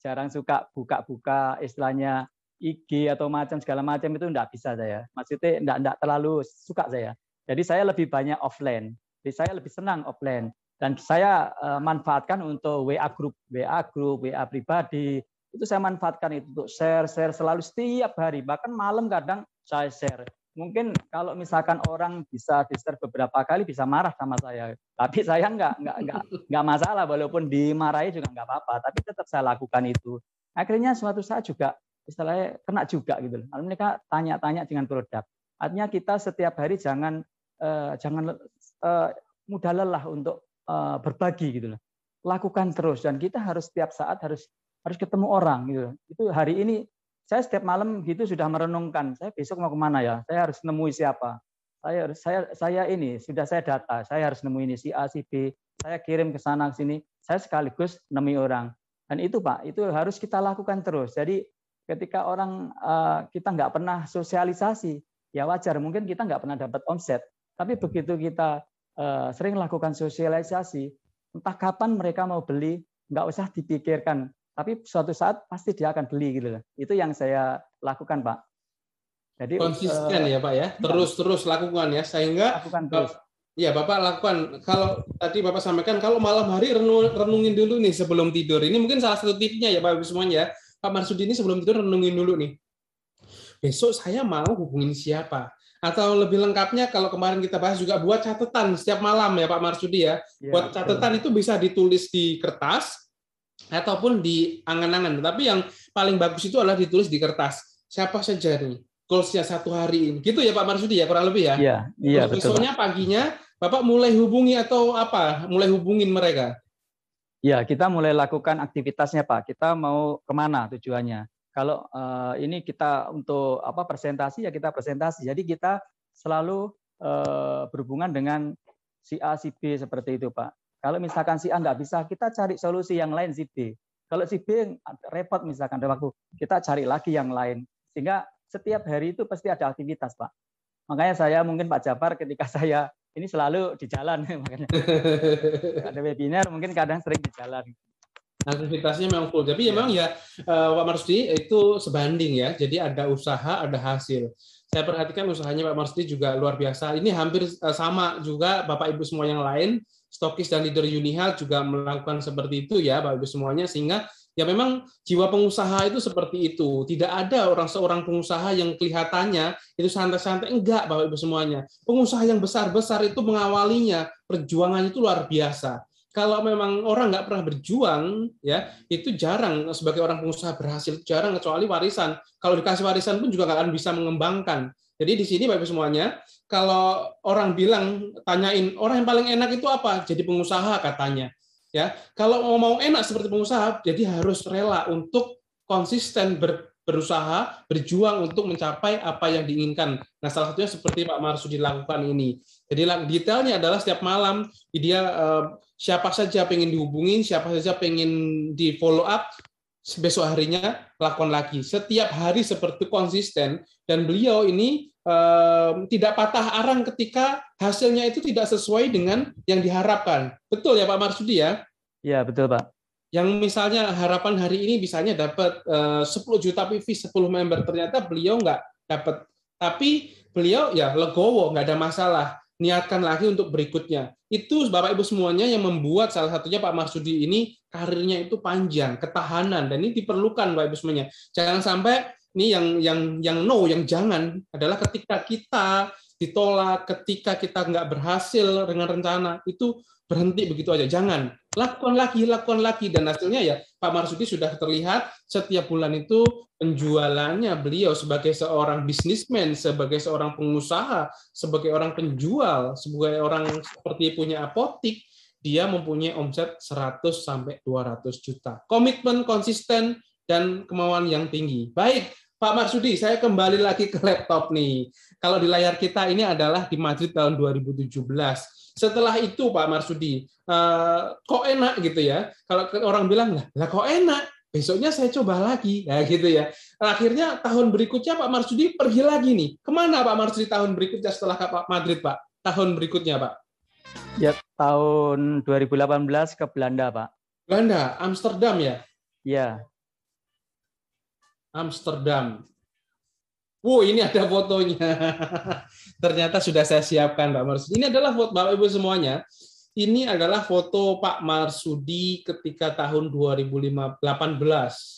jarang suka buka-buka istilahnya IG atau macam segala macam itu enggak bisa saya. Maksudnya enggak enggak terlalu suka saya. Jadi saya lebih banyak offline. Jadi saya lebih senang offline. Dan saya eh, manfaatkan untuk WA group, WA group, WA pribadi, itu saya manfaatkan itu untuk share share selalu setiap hari. Bahkan malam kadang saya share. Mungkin kalau misalkan orang bisa di share beberapa kali bisa marah sama saya. Tapi [LAUGHS] saya nggak nggak nggak nggak masalah. Walaupun dimarahi juga nggak apa-apa. Tapi tetap saya lakukan itu. Akhirnya suatu saat juga istilahnya kena juga gitu lalu mereka tanya-tanya dengan produk artinya kita setiap hari jangan uh, jangan uh, mudah lelah untuk uh, berbagi gitu loh lakukan terus dan kita harus setiap saat harus harus ketemu orang gitu. Itu hari ini saya setiap malam gitu sudah merenungkan, saya besok mau ke mana ya? Saya harus nemui siapa? Saya saya saya ini sudah saya data, saya harus nemu ini si A si B, saya kirim ke sana ke sini, saya sekaligus nemui orang. Dan itu Pak, itu harus kita lakukan terus. Jadi ketika orang uh, kita nggak pernah sosialisasi, ya wajar mungkin kita nggak pernah dapat omset. Tapi begitu kita uh, sering lakukan sosialisasi, entah kapan mereka mau beli, nggak usah dipikirkan tapi suatu saat pasti dia akan beli gitu loh. Itu yang saya lakukan, Pak. Jadi konsisten uh, ya, Pak ya. Terus-terus lakukan ya sehingga lakukan terus. Ya, Bapak lakukan. Kalau tadi Bapak sampaikan, kalau malam hari renung, renungin dulu nih sebelum tidur. Ini mungkin salah satu tipsnya ya Bapak semuanya. Pak Marsudi ini sebelum tidur renungin dulu nih. Besok saya mau hubungin siapa? Atau lebih lengkapnya kalau kemarin kita bahas juga buat catatan setiap malam ya Pak Marsudi ya. ya buat catatan betul. itu bisa ditulis di kertas ataupun di angan-angan. Tapi yang paling bagus itu adalah ditulis di kertas. Siapa saja nih goalsnya satu hari ini. Gitu ya Pak Marsudi ya kurang lebih ya. Iya, iya betul. Besoknya paginya Bapak mulai hubungi atau apa? Mulai hubungin mereka? Ya, kita mulai lakukan aktivitasnya Pak. Kita mau ke mana tujuannya? Kalau uh, ini kita untuk apa presentasi ya kita presentasi. Jadi kita selalu uh, berhubungan dengan si A, si B seperti itu Pak. Kalau misalkan si A nggak bisa, kita cari solusi yang lain si B. Kalau si B repot misalkan ada waktu, kita cari lagi yang lain. Sehingga setiap hari itu pasti ada aktivitas, Pak. Makanya saya mungkin Pak Jafar ketika [LAUGHS] saya ini selalu di jalan [LAUGHS] makanya [LAUGHS] ada webinar mungkin kadang sering di jalan. Aktivitasnya memang full. Tapi ya. memang ya eh, Pak Marsdi itu sebanding ya. Jadi ada usaha, ada hasil. Saya perhatikan usahanya Pak Marsdi juga luar biasa. Ini hampir eh, sama juga Bapak Ibu semua yang lain. Stokis dan leader Unihal juga melakukan seperti itu ya Bapak Ibu semuanya sehingga ya memang jiwa pengusaha itu seperti itu. Tidak ada orang seorang pengusaha yang kelihatannya itu santai-santai. Enggak, Bapak Ibu semuanya. Pengusaha yang besar-besar itu mengawalinya, perjuangannya itu luar biasa. Kalau memang orang nggak pernah berjuang, ya itu jarang sebagai orang pengusaha berhasil jarang kecuali warisan. Kalau dikasih warisan pun juga nggak akan bisa mengembangkan. Jadi di sini Bapak Ibu semuanya, kalau orang bilang tanyain orang yang paling enak itu apa? Jadi pengusaha katanya ya kalau mau mau enak seperti pengusaha jadi harus rela untuk konsisten ber, berusaha berjuang untuk mencapai apa yang diinginkan. Nah salah satunya seperti Pak Marsudi lakukan ini. Jadi detailnya adalah setiap malam dia eh, siapa saja pengen dihubungin siapa saja pengen di follow up besok harinya lakukan lagi. Setiap hari seperti konsisten dan beliau ini tidak patah arang ketika hasilnya itu tidak sesuai dengan yang diharapkan. Betul ya Pak Marsudi ya? Iya, betul Pak. Yang misalnya harapan hari ini bisanya dapat 10 juta PV 10 member, ternyata beliau nggak dapat. Tapi beliau ya legowo, nggak ada masalah. Niatkan lagi untuk berikutnya. Itu Bapak Ibu semuanya yang membuat salah satunya Pak Marsudi ini karirnya itu panjang, ketahanan dan ini diperlukan Bapak Ibu semuanya. Jangan sampai ini yang yang yang no, yang jangan adalah ketika kita ditolak, ketika kita nggak berhasil dengan rencana, itu berhenti begitu aja. Jangan. Lakukan lagi, lakukan lagi. Dan hasilnya ya Pak Marsudi sudah terlihat setiap bulan itu penjualannya beliau sebagai seorang bisnismen, sebagai seorang pengusaha, sebagai orang penjual, sebagai orang seperti punya apotik, dia mempunyai omset 100 sampai 200 juta. Komitmen konsisten dan kemauan yang tinggi. Baik, Pak Marsudi, saya kembali lagi ke laptop nih. Kalau di layar kita ini adalah di Madrid tahun 2017. Setelah itu Pak Marsudi, uh, kok enak gitu ya? Kalau orang bilang lah, lah kok enak? Besoknya saya coba lagi, ya gitu ya. Akhirnya tahun berikutnya Pak Marsudi pergi lagi nih. Ke mana Pak Marsudi tahun berikutnya setelah ke Pak Madrid Pak? Tahun berikutnya Pak? Ya tahun 2018 ke Belanda Pak. Belanda, Amsterdam ya? Iya. Amsterdam. Wow, ini ada fotonya. [LAUGHS] Ternyata sudah saya siapkan, Pak Marsudi. Ini adalah foto Bapak Ibu semuanya. Ini adalah foto Pak Marsudi ketika tahun 2018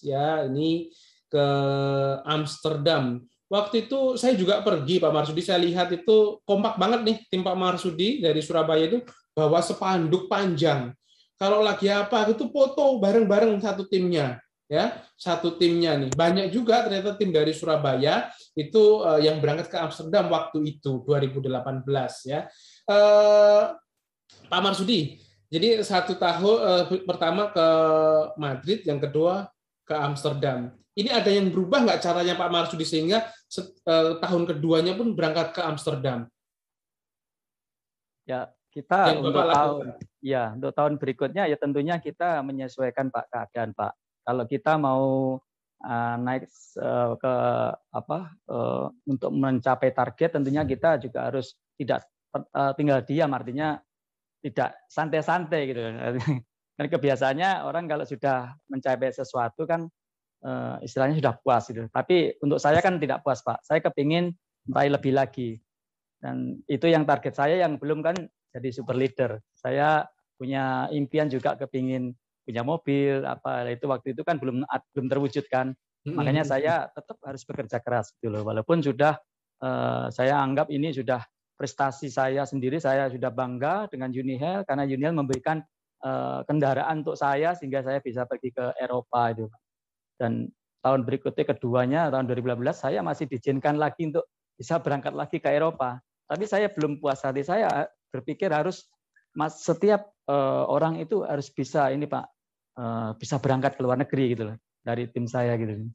ya. Ini ke Amsterdam. Waktu itu saya juga pergi Pak Marsudi. Saya lihat itu kompak banget nih tim Pak Marsudi dari Surabaya itu bawa sepanduk panjang. Kalau lagi apa itu foto bareng-bareng satu timnya ya satu timnya nih. Banyak juga ternyata tim dari Surabaya itu uh, yang berangkat ke Amsterdam waktu itu 2018 ya. Uh, Pak Marsudi jadi satu tahun uh, pertama ke Madrid yang kedua ke Amsterdam. Ini ada yang berubah nggak caranya Pak Marsudi sehingga uh, tahun keduanya pun berangkat ke Amsterdam? Ya kita yang untuk tahun ya untuk tahun berikutnya ya tentunya kita menyesuaikan Pak keadaan Pak kalau kita mau uh, naik uh, ke apa uh, untuk mencapai target tentunya kita juga harus tidak uh, tinggal diam artinya tidak santai-santai gitu. Dan [LAUGHS] kebiasaannya orang kalau sudah mencapai sesuatu kan uh, istilahnya sudah puas gitu. Tapi untuk saya kan tidak puas pak. Saya kepingin meraih lebih lagi. Dan itu yang target saya yang belum kan jadi super leader. Saya punya impian juga kepingin punya mobil apa itu waktu itu kan belum belum terwujud kan. Makanya saya tetap harus bekerja keras gitu loh. Walaupun sudah uh, saya anggap ini sudah prestasi saya sendiri, saya sudah bangga dengan Unihel karena Unihel memberikan uh, kendaraan untuk saya sehingga saya bisa pergi ke Eropa itu. Dan tahun berikutnya keduanya tahun 2015 saya masih diizinkan lagi untuk bisa berangkat lagi ke Eropa. Tapi saya belum puas hati saya berpikir harus mas setiap uh, orang itu harus bisa ini Pak uh, bisa berangkat ke luar negeri gitu loh dari tim saya gitu.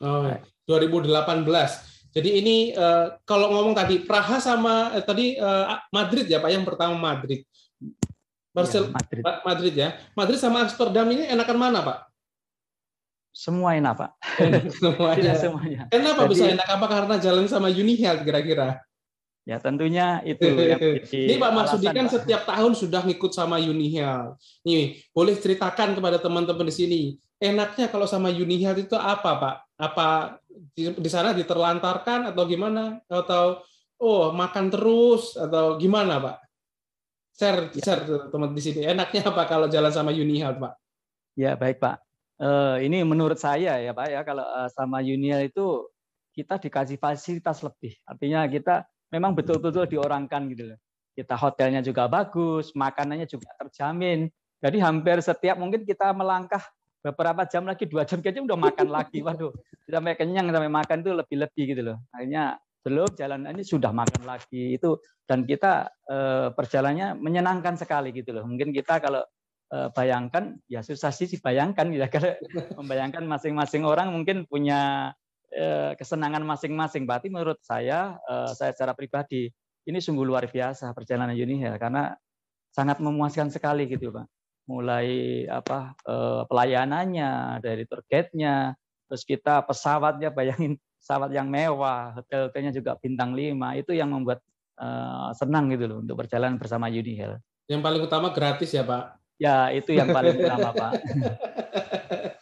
Oh, 2018. Jadi ini uh, kalau ngomong tadi Praha sama eh, tadi uh, Madrid ya Pak yang pertama Madrid. Barcel ya, Madrid. Madrid ya. Madrid sama Amsterdam ini enakan mana Pak? Semua enak Pak. [LAUGHS] semuanya. Tidak semuanya. Kenapa Jadi, bisa enak? Apa karena jalan sama Unihealth kira-kira? Ya tentunya itu [LAUGHS] yang Ini Pak Marsudi kan Pak. setiap tahun sudah ngikut sama Unihel. Nih, boleh ceritakan kepada teman-teman di sini, enaknya kalau sama Unihel itu apa, Pak? Apa di, di sana diterlantarkan atau gimana? Atau oh makan terus atau gimana, Pak? Share, ya. share teman di sini. Enaknya apa kalau jalan sama Unihel, Pak? Ya baik, Pak. Uh, ini menurut saya ya, Pak ya, kalau uh, sama Unihel itu kita dikasih fasilitas lebih. Artinya kita memang betul-betul diorangkan gitu loh. Kita hotelnya juga bagus, makanannya juga terjamin. Jadi hampir setiap mungkin kita melangkah beberapa jam lagi, dua jam kayaknya udah makan [LAUGHS] lagi. Waduh, sampai kenyang sampai makan itu lebih-lebih gitu loh. Akhirnya belum jalan ini sudah makan lagi itu dan kita eh, perjalannya menyenangkan sekali gitu loh. Mungkin kita kalau eh, bayangkan ya susah sih bayangkan ya [LAUGHS] kalau membayangkan masing-masing orang mungkin punya kesenangan masing-masing. Berarti menurut saya, eh, saya secara pribadi, ini sungguh luar biasa perjalanan Unihel karena sangat memuaskan sekali gitu Pak. Mulai apa eh, pelayanannya, dari targetnya, terus kita pesawatnya bayangin pesawat yang mewah, hotel-hotelnya juga bintang 5, itu yang membuat senang gitu loh untuk berjalan bersama Unihel. Yang paling utama gratis ya Pak? Ya, itu yang paling utama Pak. [LAUGHS]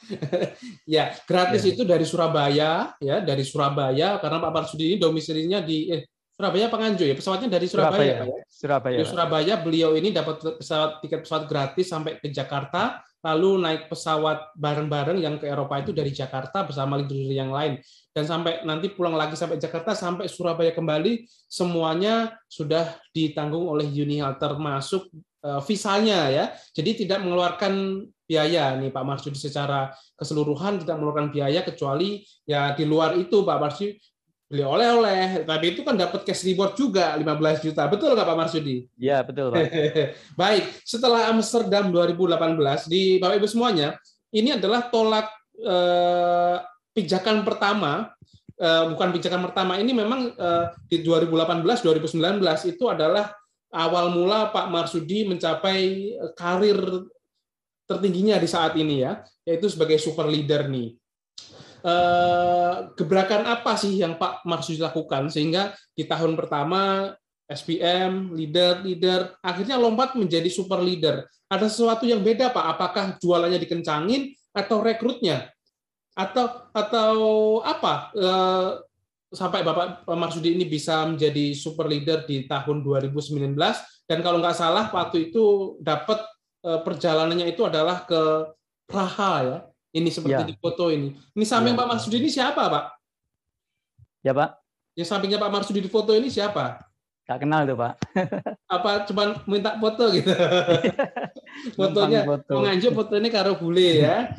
[LAUGHS] ya, gratis ya. itu dari Surabaya, ya, dari Surabaya karena Pak Marsudi ini domisilinya di eh, Surabaya Penganjo ya, pesawatnya dari Surabaya, Surabaya. Pak ya. Surabaya. Di Surabaya beliau ini dapat pesawat tiket pesawat gratis sampai ke Jakarta, lalu naik pesawat bareng-bareng yang ke Eropa itu dari Jakarta bersama leader yang lain dan sampai nanti pulang lagi sampai Jakarta sampai Surabaya kembali semuanya sudah ditanggung oleh Unihal termasuk eh, visanya ya. Jadi tidak mengeluarkan biaya nih Pak Marsudi secara keseluruhan tidak mengeluarkan biaya kecuali ya di luar itu Pak Marsudi beli oleh-oleh, tapi itu kan dapat cash reward juga 15 juta. Betul nggak Pak Marsudi? Iya, betul Pak. [LAUGHS] Baik, setelah Amsterdam 2018 di Bapak Ibu semuanya, ini adalah tolak eh, pijakan pertama eh, bukan pijakan pertama ini memang eh, di 2018 2019 itu adalah awal mula Pak Marsudi mencapai eh, karir tertingginya di saat ini ya, yaitu sebagai super leader nih. Eh, gebrakan apa sih yang Pak Marsudi lakukan sehingga di tahun pertama SPM, leader, leader, akhirnya lompat menjadi super leader. Ada sesuatu yang beda Pak? Apakah jualannya dikencangin atau rekrutnya? Atau atau apa? Eh, sampai Bapak Marsudi ini bisa menjadi super leader di tahun 2019 dan kalau nggak salah waktu itu dapat perjalanannya itu adalah ke Praha ya. Ini seperti ya. di foto ini. Ini samping ya. Pak Marsudi ini siapa, Pak? Ya, Pak. Yang sampingnya Pak Marsudi di foto ini siapa? Gak kenal tuh, Pak. [LAUGHS] Apa cuma minta foto gitu? [LAUGHS] Fotonya foto. menganjuk foto ini karo bule [LAUGHS] ya.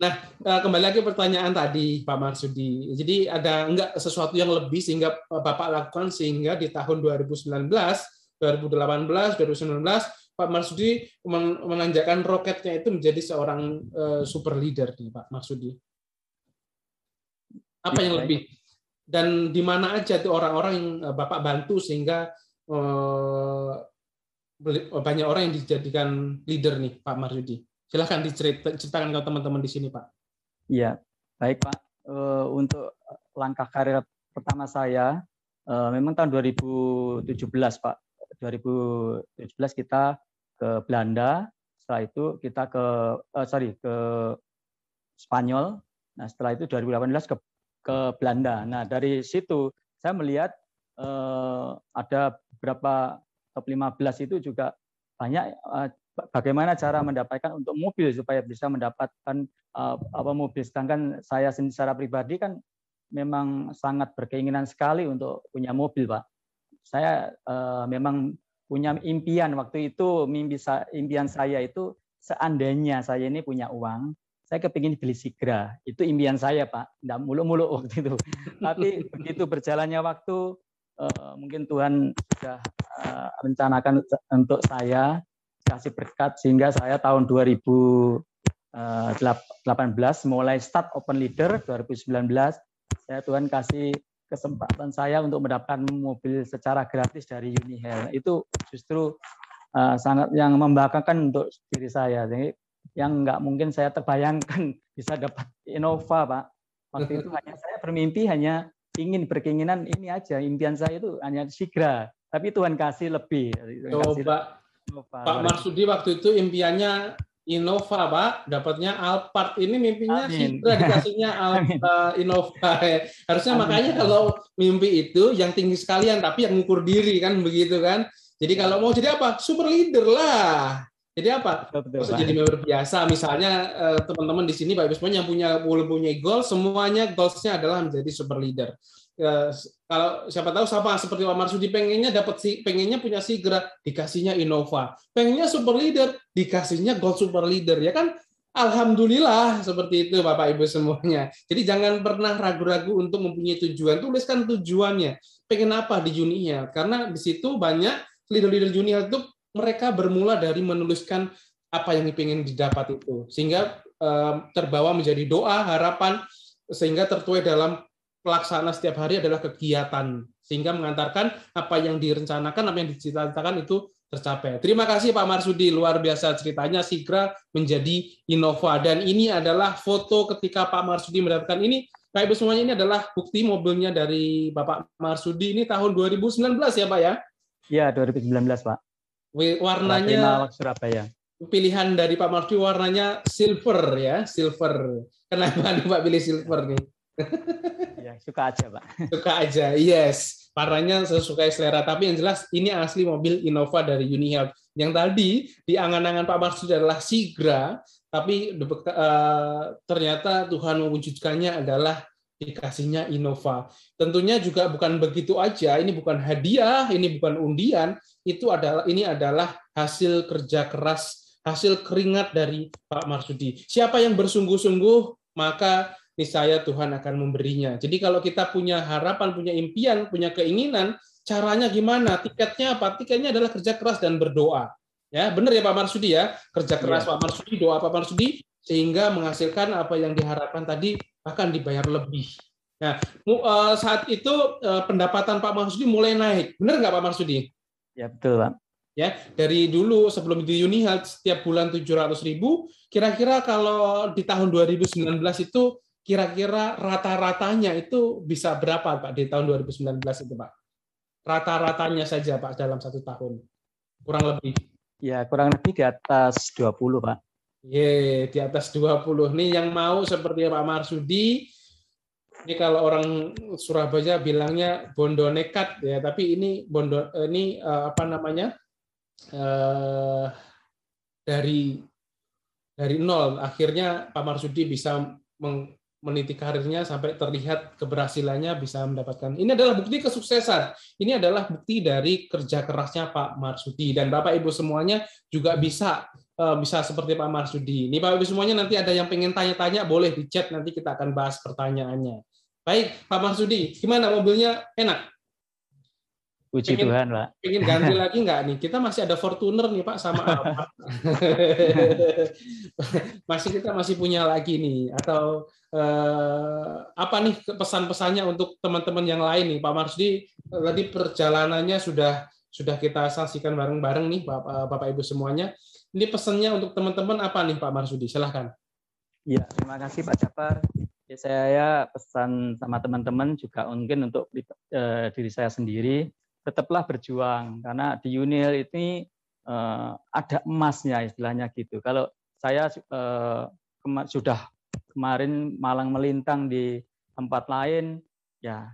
Nah, eh, kembali lagi pertanyaan tadi Pak Marsudi. Jadi ada enggak sesuatu yang lebih sehingga Bapak lakukan sehingga di tahun 2019, 2018, 2019 Pak Marsudi menanjakan roketnya itu menjadi seorang uh, super leader nih Pak Marsudi. Apa yang lebih dan di mana aja tuh orang-orang yang eh, Bapak bantu sehingga uh, banyak orang yang dijadikan leader nih Pak Marsudi. Silahkan diceritakan ke teman-teman di sini Pak. Iya, baik Pak. Uh, untuk langkah karir pertama saya, uh, memang tahun 2017 Pak. 2017 kita ke Belanda, setelah itu kita ke uh, sorry ke Spanyol. Nah setelah itu 2018 ke ke Belanda. Nah dari situ saya melihat uh, ada beberapa top 15 itu juga banyak uh, bagaimana cara mendapatkan untuk mobil supaya bisa mendapatkan uh, apa mobil sedangkan saya secara pribadi kan memang sangat berkeinginan sekali untuk punya mobil pak saya uh, memang punya impian waktu itu mimpi impian saya itu seandainya saya ini punya uang saya kepingin beli Sigra. Itu impian saya pak. Tidak muluk-muluk waktu itu. [LAUGHS] Tapi begitu berjalannya waktu uh, mungkin Tuhan sudah uh, rencanakan untuk saya kasih berkat sehingga saya tahun 2018 mulai start open leader 2019 saya Tuhan kasih kesempatan saya untuk mendapatkan mobil secara gratis dari Unihel. Itu justru uh, sangat yang membanggakan untuk diri saya. Jadi yang nggak mungkin saya terbayangkan [LAUGHS] bisa dapat Innova pak. Waktu itu [LAUGHS] hanya saya bermimpi hanya ingin berkeinginan ini aja. Impian saya itu hanya Sigra tapi Tuhan kasih lebih. Coba Innova. Pak Marsudi waktu itu impiannya Innova, Pak. Dapatnya Alphard. Ini mimpinya Sigra dikasihnya [LAUGHS] Alfa Innova. Harusnya Amin. makanya kalau mimpi itu yang tinggi sekalian, tapi yang ngukur diri kan begitu kan. Jadi kalau mau jadi apa? Super leader lah. Jadi apa? Betul, jadi member biasa. Misalnya eh, teman-teman di sini Pak Ibu semuanya yang punya punya goal, semuanya goalsnya adalah menjadi super leader ya, kalau siapa tahu sama seperti Pak Marsudi pengennya dapat si pengennya punya Sigra dikasihnya Innova pengennya super leader dikasihnya gold super leader ya kan Alhamdulillah seperti itu Bapak Ibu semuanya. Jadi jangan pernah ragu-ragu untuk mempunyai tujuan. Tuliskan tujuannya. Pengen apa di Junior? Karena di situ banyak leader-leader Junior itu mereka bermula dari menuliskan apa yang ingin didapat itu. Sehingga terbawa menjadi doa, harapan, sehingga tertuai dalam pelaksana setiap hari adalah kegiatan sehingga mengantarkan apa yang direncanakan apa yang dicita-citakan itu tercapai. Terima kasih Pak Marsudi luar biasa ceritanya Sigra menjadi Innova dan ini adalah foto ketika Pak Marsudi mendapatkan ini Pak Ibu semuanya ini adalah bukti mobilnya dari Bapak Marsudi ini tahun 2019 ya Pak ya? Iya 2019 Pak. Warnanya Surabaya. Pilihan dari Pak Marsudi warnanya silver ya, silver. Kenapa nih [LAUGHS] Pak pilih silver nih? Ya, suka aja, Pak. Suka aja, yes. Warnanya sesuai selera. Tapi yang jelas ini asli mobil Innova dari Unihealth. Yang tadi di angan-angan Pak Marsudi adalah Sigra, tapi uh, ternyata Tuhan mewujudkannya adalah dikasihnya Innova. Tentunya juga bukan begitu aja, ini bukan hadiah, ini bukan undian, itu adalah ini adalah hasil kerja keras, hasil keringat dari Pak Marsudi. Siapa yang bersungguh-sungguh, maka niscaya Tuhan akan memberinya. Jadi kalau kita punya harapan, punya impian, punya keinginan, caranya gimana? Tiketnya apa? Tiketnya adalah kerja keras dan berdoa. Ya, benar ya Pak Marsudi ya. Kerja keras ya. Pak Marsudi, doa Pak Marsudi sehingga menghasilkan apa yang diharapkan tadi akan dibayar lebih. Nah, eh, saat itu eh, pendapatan Pak Marsudi mulai naik. Benar nggak Pak Marsudi? Ya, betul, Pak. Ya, dari dulu sebelum di Unihealth setiap bulan 700 ribu, kira-kira kalau di tahun 2019 itu kira-kira rata-ratanya itu bisa berapa Pak di tahun 2019 itu Pak? Rata-ratanya saja Pak dalam satu tahun. Kurang lebih. Ya, kurang lebih di atas 20 Pak. Ye, di atas 20. Nih yang mau seperti Pak Marsudi, ini kalau orang Surabaya bilangnya bondo nekat ya, tapi ini bondo ini eh, apa namanya? Eh, dari dari nol akhirnya Pak Marsudi bisa meng, meniti karirnya sampai terlihat keberhasilannya bisa mendapatkan. Ini adalah bukti kesuksesan. Ini adalah bukti dari kerja kerasnya Pak Marsudi dan Bapak Ibu semuanya juga bisa eh, bisa seperti Pak Marsudi. Ini Bapak Ibu semuanya nanti ada yang pengen tanya-tanya boleh di chat nanti kita akan bahas pertanyaannya. Baik, Pak Marsudi, gimana mobilnya enak? Puji pengen, Tuhan, Pak. Pengen ganti lagi nggak nih? Kita masih ada Fortuner nih, Pak, sama apa? [LAUGHS] masih kita masih punya lagi nih. Atau eh, apa nih pesan-pesannya untuk teman-teman yang lain nih, Pak Marsudi? Tadi perjalanannya sudah sudah kita saksikan bareng-bareng nih, Bapak, Bapak Ibu semuanya. Ini pesannya untuk teman-teman apa nih, Pak Marsudi? Silahkan. Ya, terima kasih Pak Jafar. Ya, saya pesan sama teman-teman juga mungkin untuk uh, diri saya sendiri tetaplah berjuang karena di Unil ini uh, ada emasnya istilahnya gitu. Kalau saya uh, kema sudah kemarin malang melintang di tempat lain, ya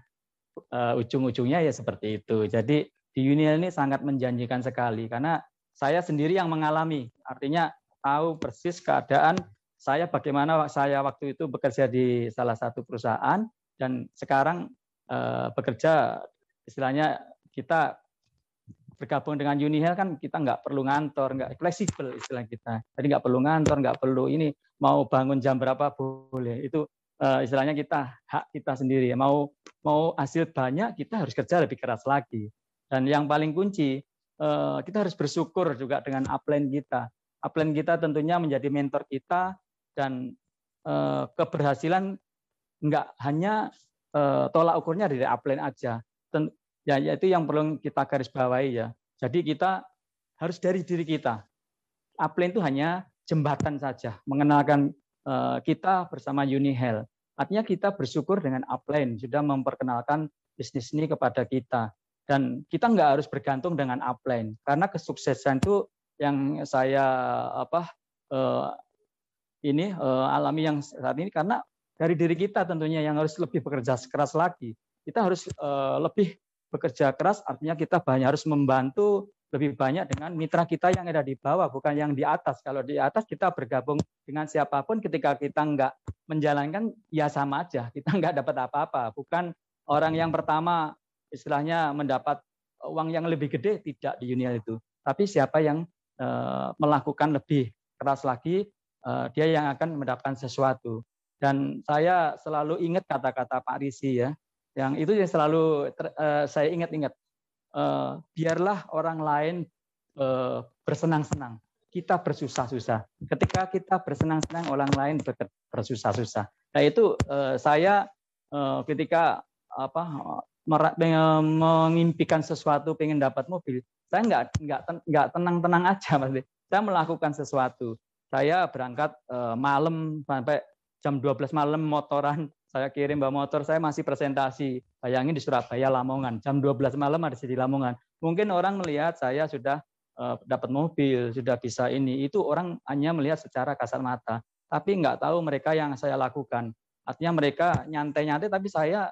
uh, ujung-ujungnya ya seperti itu. Jadi di Uniel ini sangat menjanjikan sekali karena saya sendiri yang mengalami. Artinya tahu persis keadaan saya bagaimana saya waktu itu bekerja di salah satu perusahaan dan sekarang eh, bekerja istilahnya kita bergabung dengan Unihel kan kita nggak perlu ngantor, nggak fleksibel istilah kita. Jadi nggak perlu ngantor, nggak perlu ini mau bangun jam berapa boleh. Itu uh, istilahnya kita hak kita sendiri. Mau mau hasil banyak kita harus kerja lebih keras lagi. Dan yang paling kunci uh, kita harus bersyukur juga dengan upline kita. Upline kita tentunya menjadi mentor kita dan uh, keberhasilan nggak hanya uh, tolak ukurnya dari upline aja ya itu yang perlu kita garis bawahi ya. Jadi kita harus dari diri kita. Upline itu hanya jembatan saja, mengenalkan eh, kita bersama Unihel. Artinya kita bersyukur dengan upline sudah memperkenalkan bisnis ini kepada kita. Dan kita nggak harus bergantung dengan upline karena kesuksesan itu yang saya apa eh, ini eh, alami yang saat ini karena dari diri kita tentunya yang harus lebih bekerja keras lagi. Kita harus lebih bekerja keras artinya kita banyak harus membantu lebih banyak dengan mitra kita yang ada di bawah, bukan yang di atas. Kalau di atas kita bergabung dengan siapa pun ketika kita nggak menjalankan, ya sama aja. [LAUGHS] Kita nggak dapat apa-apa. Bukan orang yang pertama istilahnya mendapat uang yang lebih gede, tidak di Unial itu. Tapi siapa yang uh, melakukan lebih keras lagi, uh, dia yang akan mendapatkan sesuatu. Dan saya selalu ingat kata-kata Pak Risi ya, yang itu yang selalu ter, uh, saya ingat-ingat. Uh, biarlah orang lain uh, bersenang-senang, kita bersusah-susah. Ketika kita bersenang-senang, orang lain bersusah-susah. Nah itu uh, saya uh, ketika apa mengimpikan sesuatu, pengen dapat mobil, saya nggak nggak nggak tenang-tenang aja, mas. Saya melakukan sesuatu. Saya berangkat uh, malam sampai jam 12 malam motoran saya kirim bawa motor saya masih presentasi. Bayangin di Surabaya Lamongan. Jam 12 malam ada di Lamongan. Mungkin orang melihat saya sudah uh, dapat mobil sudah bisa ini. Itu orang hanya melihat secara kasat mata. Tapi nggak tahu mereka yang saya lakukan. Artinya mereka nyantai-nyantai tapi saya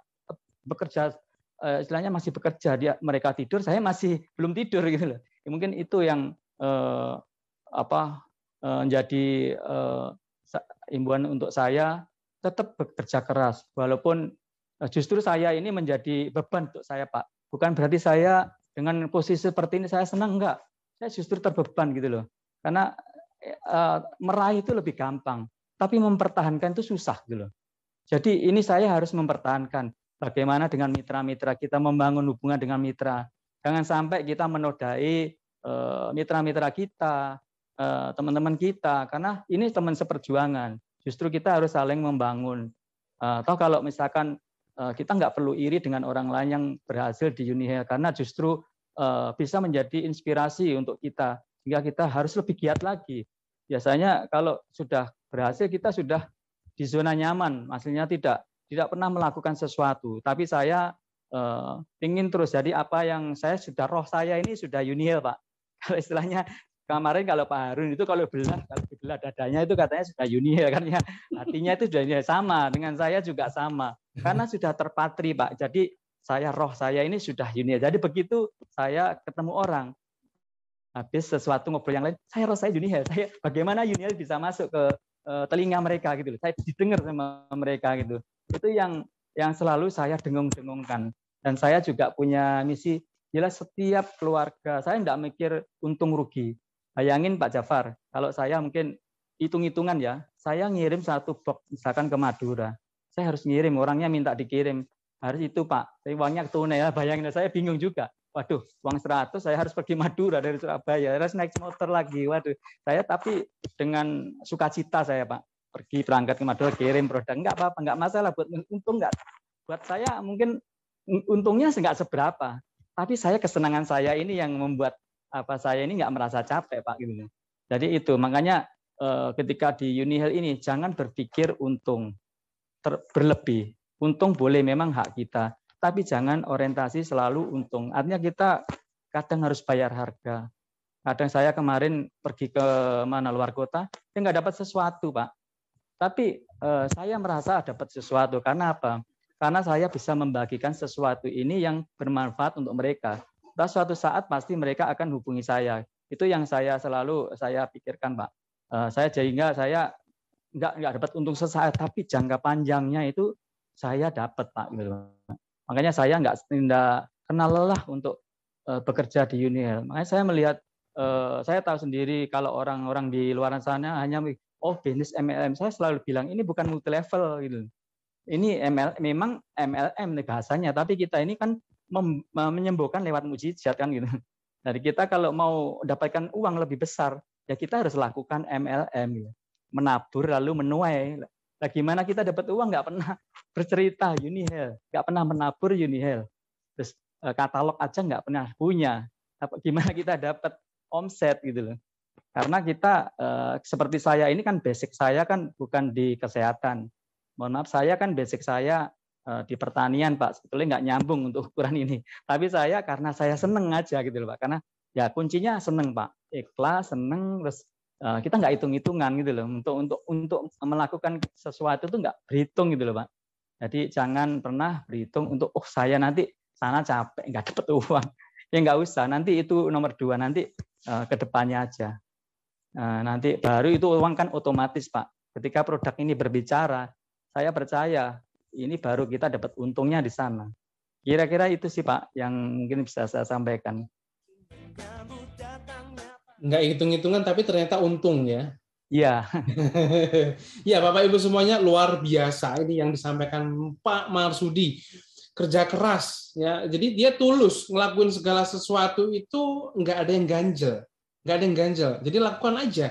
bekerja uh, istilahnya masih bekerja. Dia mereka tidur saya masih [LAUGHS] belum tidur gitu loh. Ya, mungkin itu yang uh, apa uh, menjadi uh, imbuan untuk saya tetap bekerja keras walaupun eh, justru saya ini menjadi beban untuk saya Pak. Bukan berarti saya dengan posisi seperti ini saya senang enggak. Saya justru terbeban gitu loh. Karena uh, meraih itu lebih gampang, tapi mempertahankan itu susah gitu loh. Jadi ini saya harus mempertahankan bagaimana dengan mitra-mitra kita membangun hubungan dengan mitra. Jangan sampai kita menodai mitra-mitra kita, teman-teman kita karena ini teman seperjuangan Justru kita harus saling membangun. Atau kalau misalkan uh, kita nggak perlu iri dengan orang lain yang berhasil di Unihel karena justru uh, bisa menjadi inspirasi untuk kita sehingga kita harus lebih giat lagi. Biasanya kalau sudah berhasil kita sudah di zona nyaman, maksudnya tidak tidak pernah melakukan sesuatu. Tapi saya ingin terus. Jadi apa yang saya sudah roh saya ini sudah Unihel Pak. [LAUGHS] Kalau istilahnya kemarin kalau Pak Harun itu kalau belah kalau dibelah dadanya itu katanya sudah ya kan ya. Hatinya itu sudah sama dengan saya juga sama. Karena sudah terpatri Pak. Jadi saya roh saya ini sudah Yuni jadi begitu saya ketemu orang habis sesuatu ngobrol yang lain saya roh saya Yuni saya bagaimana Yuni bisa masuk ke uh, telinga mereka? Gitu saya didengar sama mereka gitu. Itu yang yang selalu saya dengung-dengungkan dan saya juga punya misi jelas setiap keluarga saya tidak mikir untung rugi Bayangin Pak Jafar, kalau saya mungkin hitung-hitungan ya, saya ngirim satu box misalkan ke Madura, saya harus ngirim, orangnya minta dikirim. Harus itu Pak, saya uangnya tunai ya, bayangin saya bingung juga. Waduh, uang 100 saya harus pergi Madura dari Surabaya, harus naik motor lagi. Waduh, saya tapi dengan sukacita saya Pak, pergi berangkat ke Madura kirim produk enggak apa-apa, enggak masalah buat untung enggak. Buat saya mungkin untungnya enggak seberapa, tapi saya kesenangan saya ini yang membuat apa saya ini nggak merasa capek Pak gitu. Jadi itu makanya eh, ketika di Unihel ini jangan berpikir untung ter, berlebih. Untung boleh memang hak kita, tapi jangan orientasi selalu untung. Artinya kita kadang harus bayar harga. Kadang saya kemarin pergi ke mana luar kota, saya nggak dapat sesuatu Pak. Tapi eh, saya merasa dapat sesuatu karena apa? Karena saya bisa membagikan sesuatu ini yang bermanfaat untuk mereka Terus suatu saat pasti mereka akan hubungi saya. Itu yang saya selalu saya pikirkan, Pak. Uh, saya sehingga saya nggak nggak dapat untung sesaat, tapi jangka panjangnya itu saya dapat, Pak. Gitu. Makanya saya nggak tidak kenal lelah untuk uh, bekerja di Unihel. Makanya saya melihat, uh, saya tahu sendiri kalau orang-orang di luar sana hanya oh bisnis MLM. Saya selalu bilang ini bukan multi level gitu. Ini ML memang MLM nih bahasanya, tapi kita ini kan menyembuhkan lewat mujizat kan gitu. Jadi kita kalau mau dapatkan uang lebih besar, ya kita harus lakukan MLM, ya. menabur lalu menuai. Nah, gimana kita dapat uang nggak pernah [LAUGHS] bercerita Unihel, nggak pernah menabur Unihel. Terus eh, katalog aja nggak pernah punya. Gimana kita dapat omset gitu loh. Karena kita eh, seperti saya ini kan basic saya kan bukan di kesehatan. Mohon maaf saya kan basic saya di pertanian Pak. Sebetulnya nggak nyambung untuk ukuran ini. Tapi saya karena saya seneng aja gitu loh Pak. Karena ya kuncinya seneng Pak. Ikhlas seneng terus uh, kita nggak hitung hitungan gitu loh. Untuk untuk untuk melakukan sesuatu itu nggak berhitung gitu loh Pak. Jadi jangan pernah berhitung untuk oh saya nanti sana capek nggak dapet uang. [LAUGHS] Ya nggak usah. Nanti itu nomor dua nanti uh, ke depannya aja. Nanti baru itu uang kan otomatis Pak. Ketika produk ini berbicara saya percaya ini baru kita dapat untungnya di sana. Kira-kira itu sih Pak yang mungkin bisa saya sampaikan. Enggak hitung-hitungan tapi ternyata untung ya. Iya. [LAUGHS] Iya Bapak Ibu semuanya luar biasa ini yang disampaikan Pak Marsudi. Kerja keras ya. Jadi dia tulus ngelakuin segala sesuatu itu enggak ada yang ganjel. Enggak ada yang ganjel. Jadi lakukan aja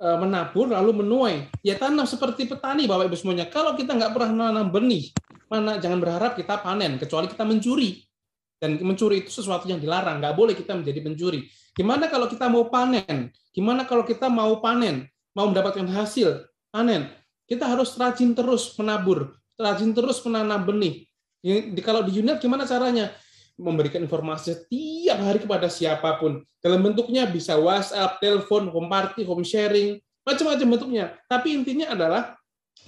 menabur lalu menuai. Ya tanam seperti petani Bapak Ibu semuanya. Kalau kita nggak pernah menanam benih, mana jangan berharap kita panen kecuali kita mencuri. Dan mencuri itu sesuatu yang dilarang, nggak boleh kita menjadi pencuri. Gimana kalau kita mau panen? Gimana kalau kita mau panen, mau mendapatkan hasil panen? Kita harus rajin terus menabur, rajin terus menanam benih. Kalau di unit gimana caranya? Memberikan informasi setiap hari kepada siapa pun. Dalam bentuknya bisa WhatsApp, telepon, home party, home sharing, macam-macam bentuknya. Tapi intinya adalah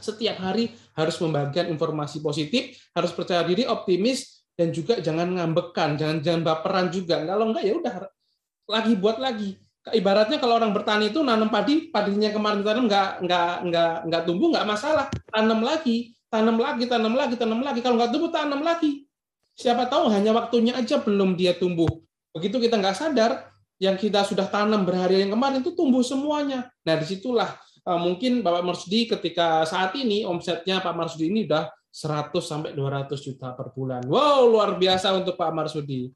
setiap hari harus membagikan informasi positif, harus percaya diri, optimis, dan juga jangan ngambekan, jangan jangan baperan juga. Kalau enggak ya udah lagi buat lagi. Ibaratnya kalau orang bertani itu nanam padi, padinya kemarin tanam enggak enggak enggak enggak tumbuh enggak masalah, tanam lagi, tanam lagi, tanam lagi, tanam lagi. Kalau enggak tumbuh tanam lagi. Siapa tahu hanya waktunya aja belum dia tumbuh. Begitu kita nggak sadar, yang kita sudah tanam berhari yang kemarin itu tumbuh semuanya. Nah di situlah uh, mungkin Bapak Marsudi ketika saat ini omsetnya Pak Marsudi ini udah 100 sampai 200 juta per bulan. Wow, luar biasa untuk Pak Marsudi.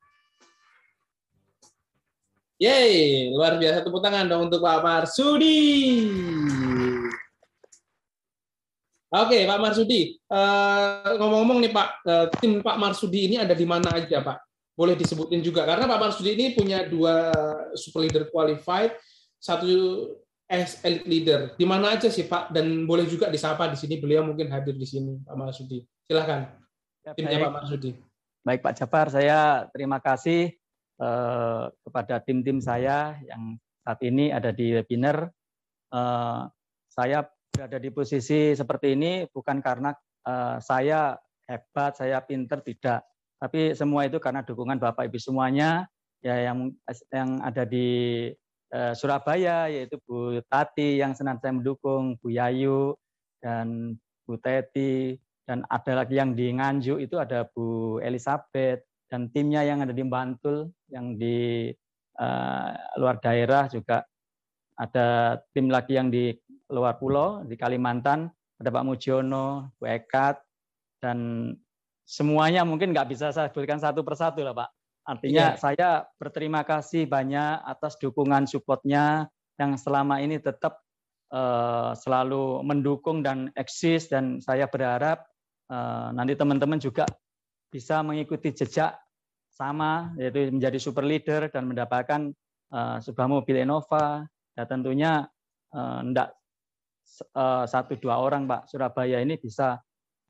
Yeay, luar biasa tepuk tangan dong untuk Pak Marsudi. Oke, Pak Marsudi. Uh, ngomong-ngomong nih Pak, uh, tim Pak Marsudi ini ada di mana aja Pak? Boleh disebutin juga karena Pak Marsudi ini punya dua super leader qualified, satu as elite leader. Di mana aja sih Pak? Dan boleh juga disapa di sini. Beliau mungkin hadir di sini, Pak Marsudi. Silahkan. Ya, Timnya Pak Marsudi. Baik Pak Jafar, saya terima kasih uh, kepada tim-tim saya yang saat ini ada di webinar. Saya berada di posisi seperti ini bukan karena uh, saya hebat, saya pinter tidak, tapi semua itu karena dukungan Bapak Ibu semuanya ya yang yang ada di uh, Surabaya yaitu Bu Tati yang senantiasa mendukung, Bu Yayu dan Bu Teti dan ada lagi yang di Nganjuk itu ada Bu Elizabeth dan timnya yang ada di Bantul yang di uh, luar daerah juga. Ada tim lagi yang di luar pulau di Kalimantan ada Pak Mujiono, Bu Ekat, dan semuanya mungkin nggak bisa saya sebutkan satu persatu lah Pak. Artinya yeah. saya berterima kasih banyak atas dukungan supportnya yang selama ini tetap uh, selalu mendukung dan eksis dan saya berharap uh, nanti teman-teman juga bisa mengikuti jejak sama yaitu menjadi super leader dan mendapatkan uh, sebuah mobil Innova. Ya tentunya enggak Eh, satu dua orang Pak Surabaya ini bisa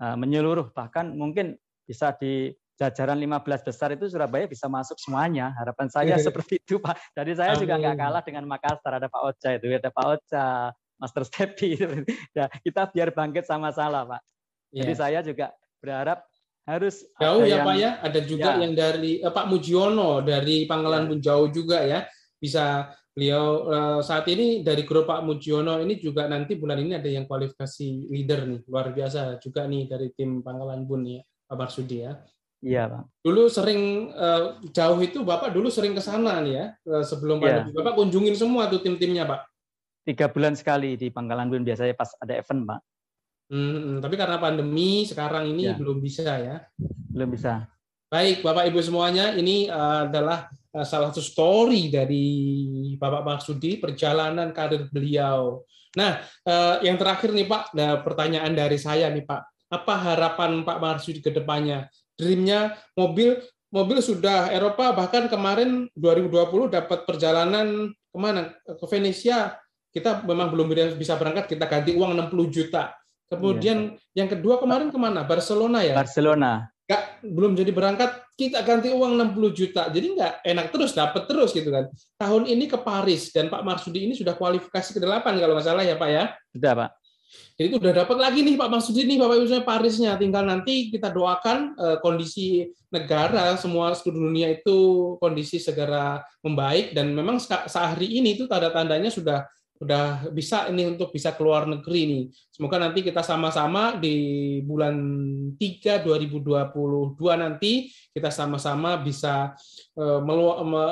eh, menyeluruh bahkan mungkin bisa di jajaran 15 besar itu Surabaya bisa masuk semuanya. Harapan saya seperti itu Pak. Jadi saya Amin. juga nggak kalah dengan Makassar. Ada Pak Ocha itu, ada Pak Ocha, Master Stepi. [LAUGHS] ya, kita biar bangkit sama-sama Pak. Jadi yeah. saya juga berharap harus jauh ya yang, Pak ya. Ada juga ya. yang dari eh, Pak Mujiono dari Pangkalan ya. pun jauh juga ya. Bisa beliau uh, saat ini dari grup Pak Mujiono ini juga nanti bulan ini ada yang kualifikasi leader nih luar biasa juga nih dari tim Pangkalan Bun ya Pak Marsudi ya. Iya Pak. Dulu sering uh, jauh itu Bapak dulu sering ke sana nih ya sebelum ya. pandemi. Bapak kunjungin semua tuh tim-timnya Pak. Tiga bulan sekali di Pangkalan Bun biasanya pas ada event Pak. Hmm, tapi karena pandemi sekarang ini ya. belum bisa ya. Belum bisa. Baik, Bapak Ibu semuanya, ini adalah uh, salah satu story dari Bapak Maksudi perjalanan karir beliau. Nah, uh, yang terakhir nih Pak, nah, pertanyaan dari saya nih Pak, apa harapan Pak Marsudi ke depannya? Dreamnya mobil mobil sudah Eropa bahkan kemarin 2020 dapat perjalanan ke mana ke Venesia kita memang belum bisa berangkat kita ganti uang 60 juta Kemudian ya. yang kedua kemarin ke mana? Barcelona ya? Barcelona. Gak, belum jadi berangkat, kita ganti uang 60 juta. Jadi nggak enak terus, dapat terus gitu kan. Tahun ini ke Paris, dan Pak Marsudi ini sudah kualifikasi ke delapan kalau nggak salah ya Pak ya? Sudah Pak. Jadi itu udah dapat lagi nih Pak Marsudi nih Bapak Ibu Parisnya. Tinggal nanti kita doakan eh, kondisi negara semua seluruh dunia itu kondisi segera membaik dan memang sehari ini itu tanda-tandanya sudah udah bisa ini untuk bisa keluar negeri nih. Semoga nanti kita sama-sama di bulan 3 2022 nanti kita sama-sama bisa eh,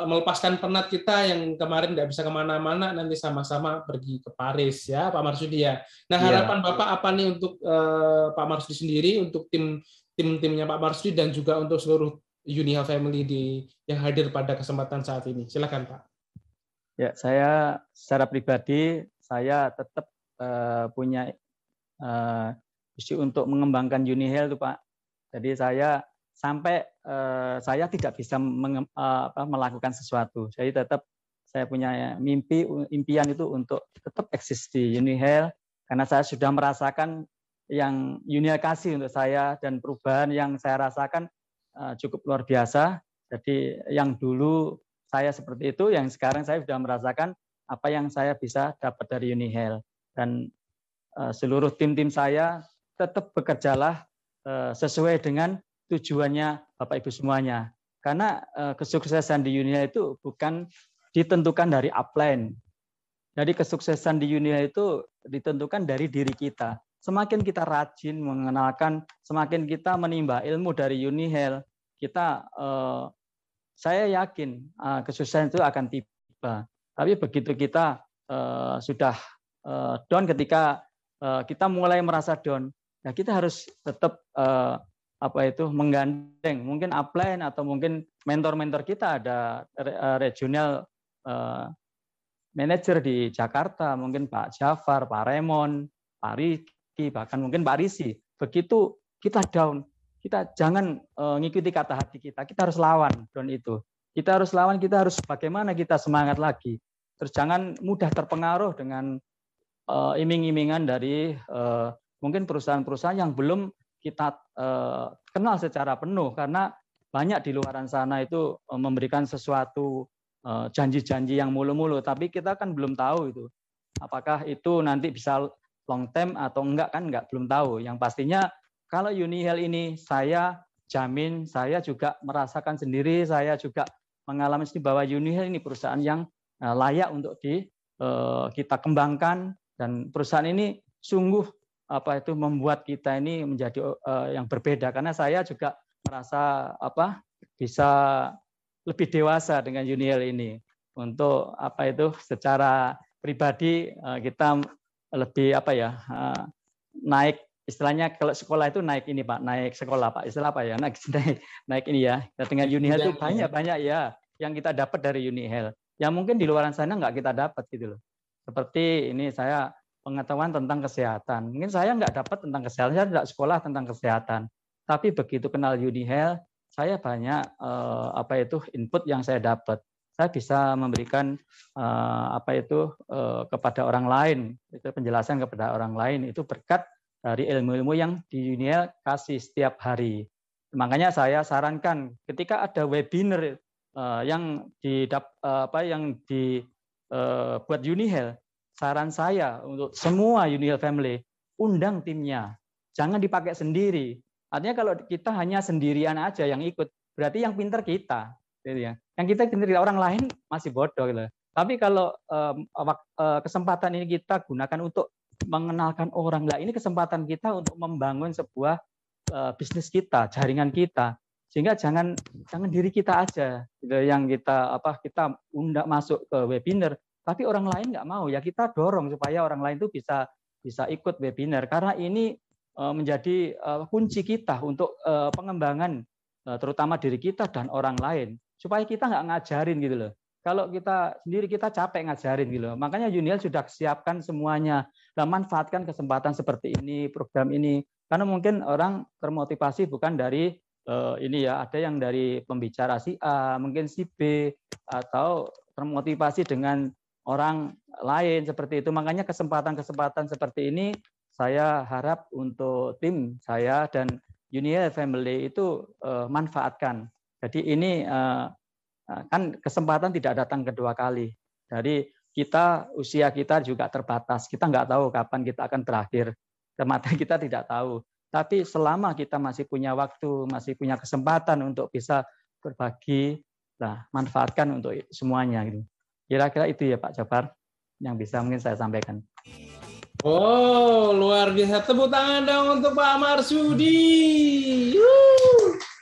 melepaskan penat kita yang kemarin tidak bisa ke mana-mana nanti sama-sama pergi ke Paris ya Pak Marsudi ya. Nah iya. harapan ya. Bapak apa nih untuk uh, Pak Marsudi sendiri untuk tim tim-timnya Pak Marsudi dan juga untuk seluruh Unihal Family di yang hadir pada kesempatan saat ini. Silakan Pak. Ya, saya secara pribadi saya tetap uh, punya uh, untuk mengembangkan Unihel itu Pak. Jadi saya sampai uh, saya tidak bisa menge, uh, apa, melakukan sesuatu. Jadi tetap saya punya mimpi impian itu untuk tetap eksis di Unihel karena saya sudah merasakan yang Unihel kasih untuk saya dan perubahan yang saya rasakan uh, cukup luar biasa. Jadi yang dulu saya seperti itu, yang sekarang saya sudah merasakan apa yang saya bisa dapat dari Unihel. Dan uh, seluruh tim-tim saya tetap bekerjalah uh, sesuai dengan tujuannya Bapak Ibu semuanya. Karena uh, kesuksesan di Unihel itu bukan ditentukan dari upline. Jadi kesuksesan di Unihel itu ditentukan dari diri kita. Semakin kita rajin mengenalkan, semakin kita menimba ilmu dari Unihel, kita saya yakin uh, kesusahan itu akan tiba. Tapi begitu kita uh, sudah uh, down ketika kita mulai merasa down, ya kita harus tetap apa itu menggandeng mungkin upline atau mungkin mentor-mentor kita ada regional manager di Jakarta, mungkin Pak Jafar, Pak Remon, Pak Riki, bahkan mungkin Pak Risi. Begitu kita down, kita jangan uh, ngikuti kata hati kita. Kita harus lawan down itu. Kita harus lawan, kita harus bagaimana kita semangat lagi. Terus jangan mudah terpengaruh dengan uh, iming-imingan dari uh, mungkin perusahaan-perusahaan yang belum kita uh, kenal secara penuh karena banyak di luaran sana itu uh, memberikan sesuatu janji-janji yang mulu-mulu tapi kita kan belum tahu itu apakah itu nanti bisa long term atau enggak kan enggak belum tahu yang pastinya kalau Unihel ini saya jamin, saya juga merasakan sendiri, saya juga mengalami sendiri bahwa Unihel ini perusahaan yang eh, layak untuk di eh, kita kembangkan. Dan perusahaan ini sungguh apa itu membuat kita ini menjadi eh, yang berbeda. Karena saya juga merasa apa bisa lebih dewasa dengan Unihel ini. Untuk apa itu secara pribadi kita lebih apa ya naik istilahnya kalau sekolah itu naik ini Pak, naik sekolah Pak. Istilah apa ya? Naik [LAUGHS] naik, naik ini ya. Nah, dengan Unihel itu banyak-banyak ya yang kita dapat dari Unihel. Yang mungkin di luar sana nggak kita dapat gitu loh. Seperti ini saya pengetahuan tentang kesehatan. Mungkin saya nggak dapat tentang kesehatan, saya tidak sekolah tentang kesehatan. Tapi begitu kenal Unihel, saya banyak eh, apa itu input yang saya dapat. Saya bisa memberikan eh, apa itu eh, kepada orang lain, itu penjelasan kepada orang lain itu berkat dari ilmu-ilmu yang di dunia kasih setiap hari. Makanya saya sarankan ketika ada webinar uh, yang di apa yang di uh, buat Unihel, saran saya untuk semua Unihel family undang timnya. Jangan dipakai sendiri. Artinya kalau kita hanya sendirian aja yang ikut, berarti yang pinter kita, gitu ya. Yang kita pinter orang lain masih bodoh gitu. Tapi kalau kesempatan ini kita gunakan untuk mengenalkan orang lah, ini kesempatan kita untuk membangun sebuah uh, bisnis kita, jaringan kita. Sehingga jangan jangan diri kita aja gitu, yang kita apa kita undang masuk ke webinar, tapi orang lain nggak mau ya kita dorong supaya orang lain itu bisa bisa ikut webinar karena ini uh, menjadi uh, kunci kita untuk uh, pengembangan uh, terutama diri kita dan orang lain supaya kita nggak ngajarin gitu loh kalau kita sendiri kita capek ngajarin gitu. Makanya Unial sudah siapkan semuanya. Nah, manfaatkan kesempatan seperti ini, program ini. Karena mungkin orang termotivasi bukan dari uh, ini ya, ada yang dari pembicara si A, mungkin si B, atau termotivasi dengan orang lain seperti itu. Makanya kesempatan-kesempatan seperti ini saya harap untuk tim saya dan Unial Family itu uh, manfaatkan. Jadi ini uh, Nah, kan kesempatan tidak datang kedua kali. Jadi kita usia kita juga terbatas. Kita nggak tahu kapan kita akan terakhir. Kematian [LAUGHS] kita tidak tahu. Tapi selama kita masih punya waktu, masih punya kesempatan untuk bisa berbagi, nah manfaatkan untuk semuanya. Gitu. Kira-kira itu ya Pak Jabar yang bisa mungkin saya sampaikan. Oh, luar biasa. Tepuk tangan dong untuk Pak Marsudi. Yuh.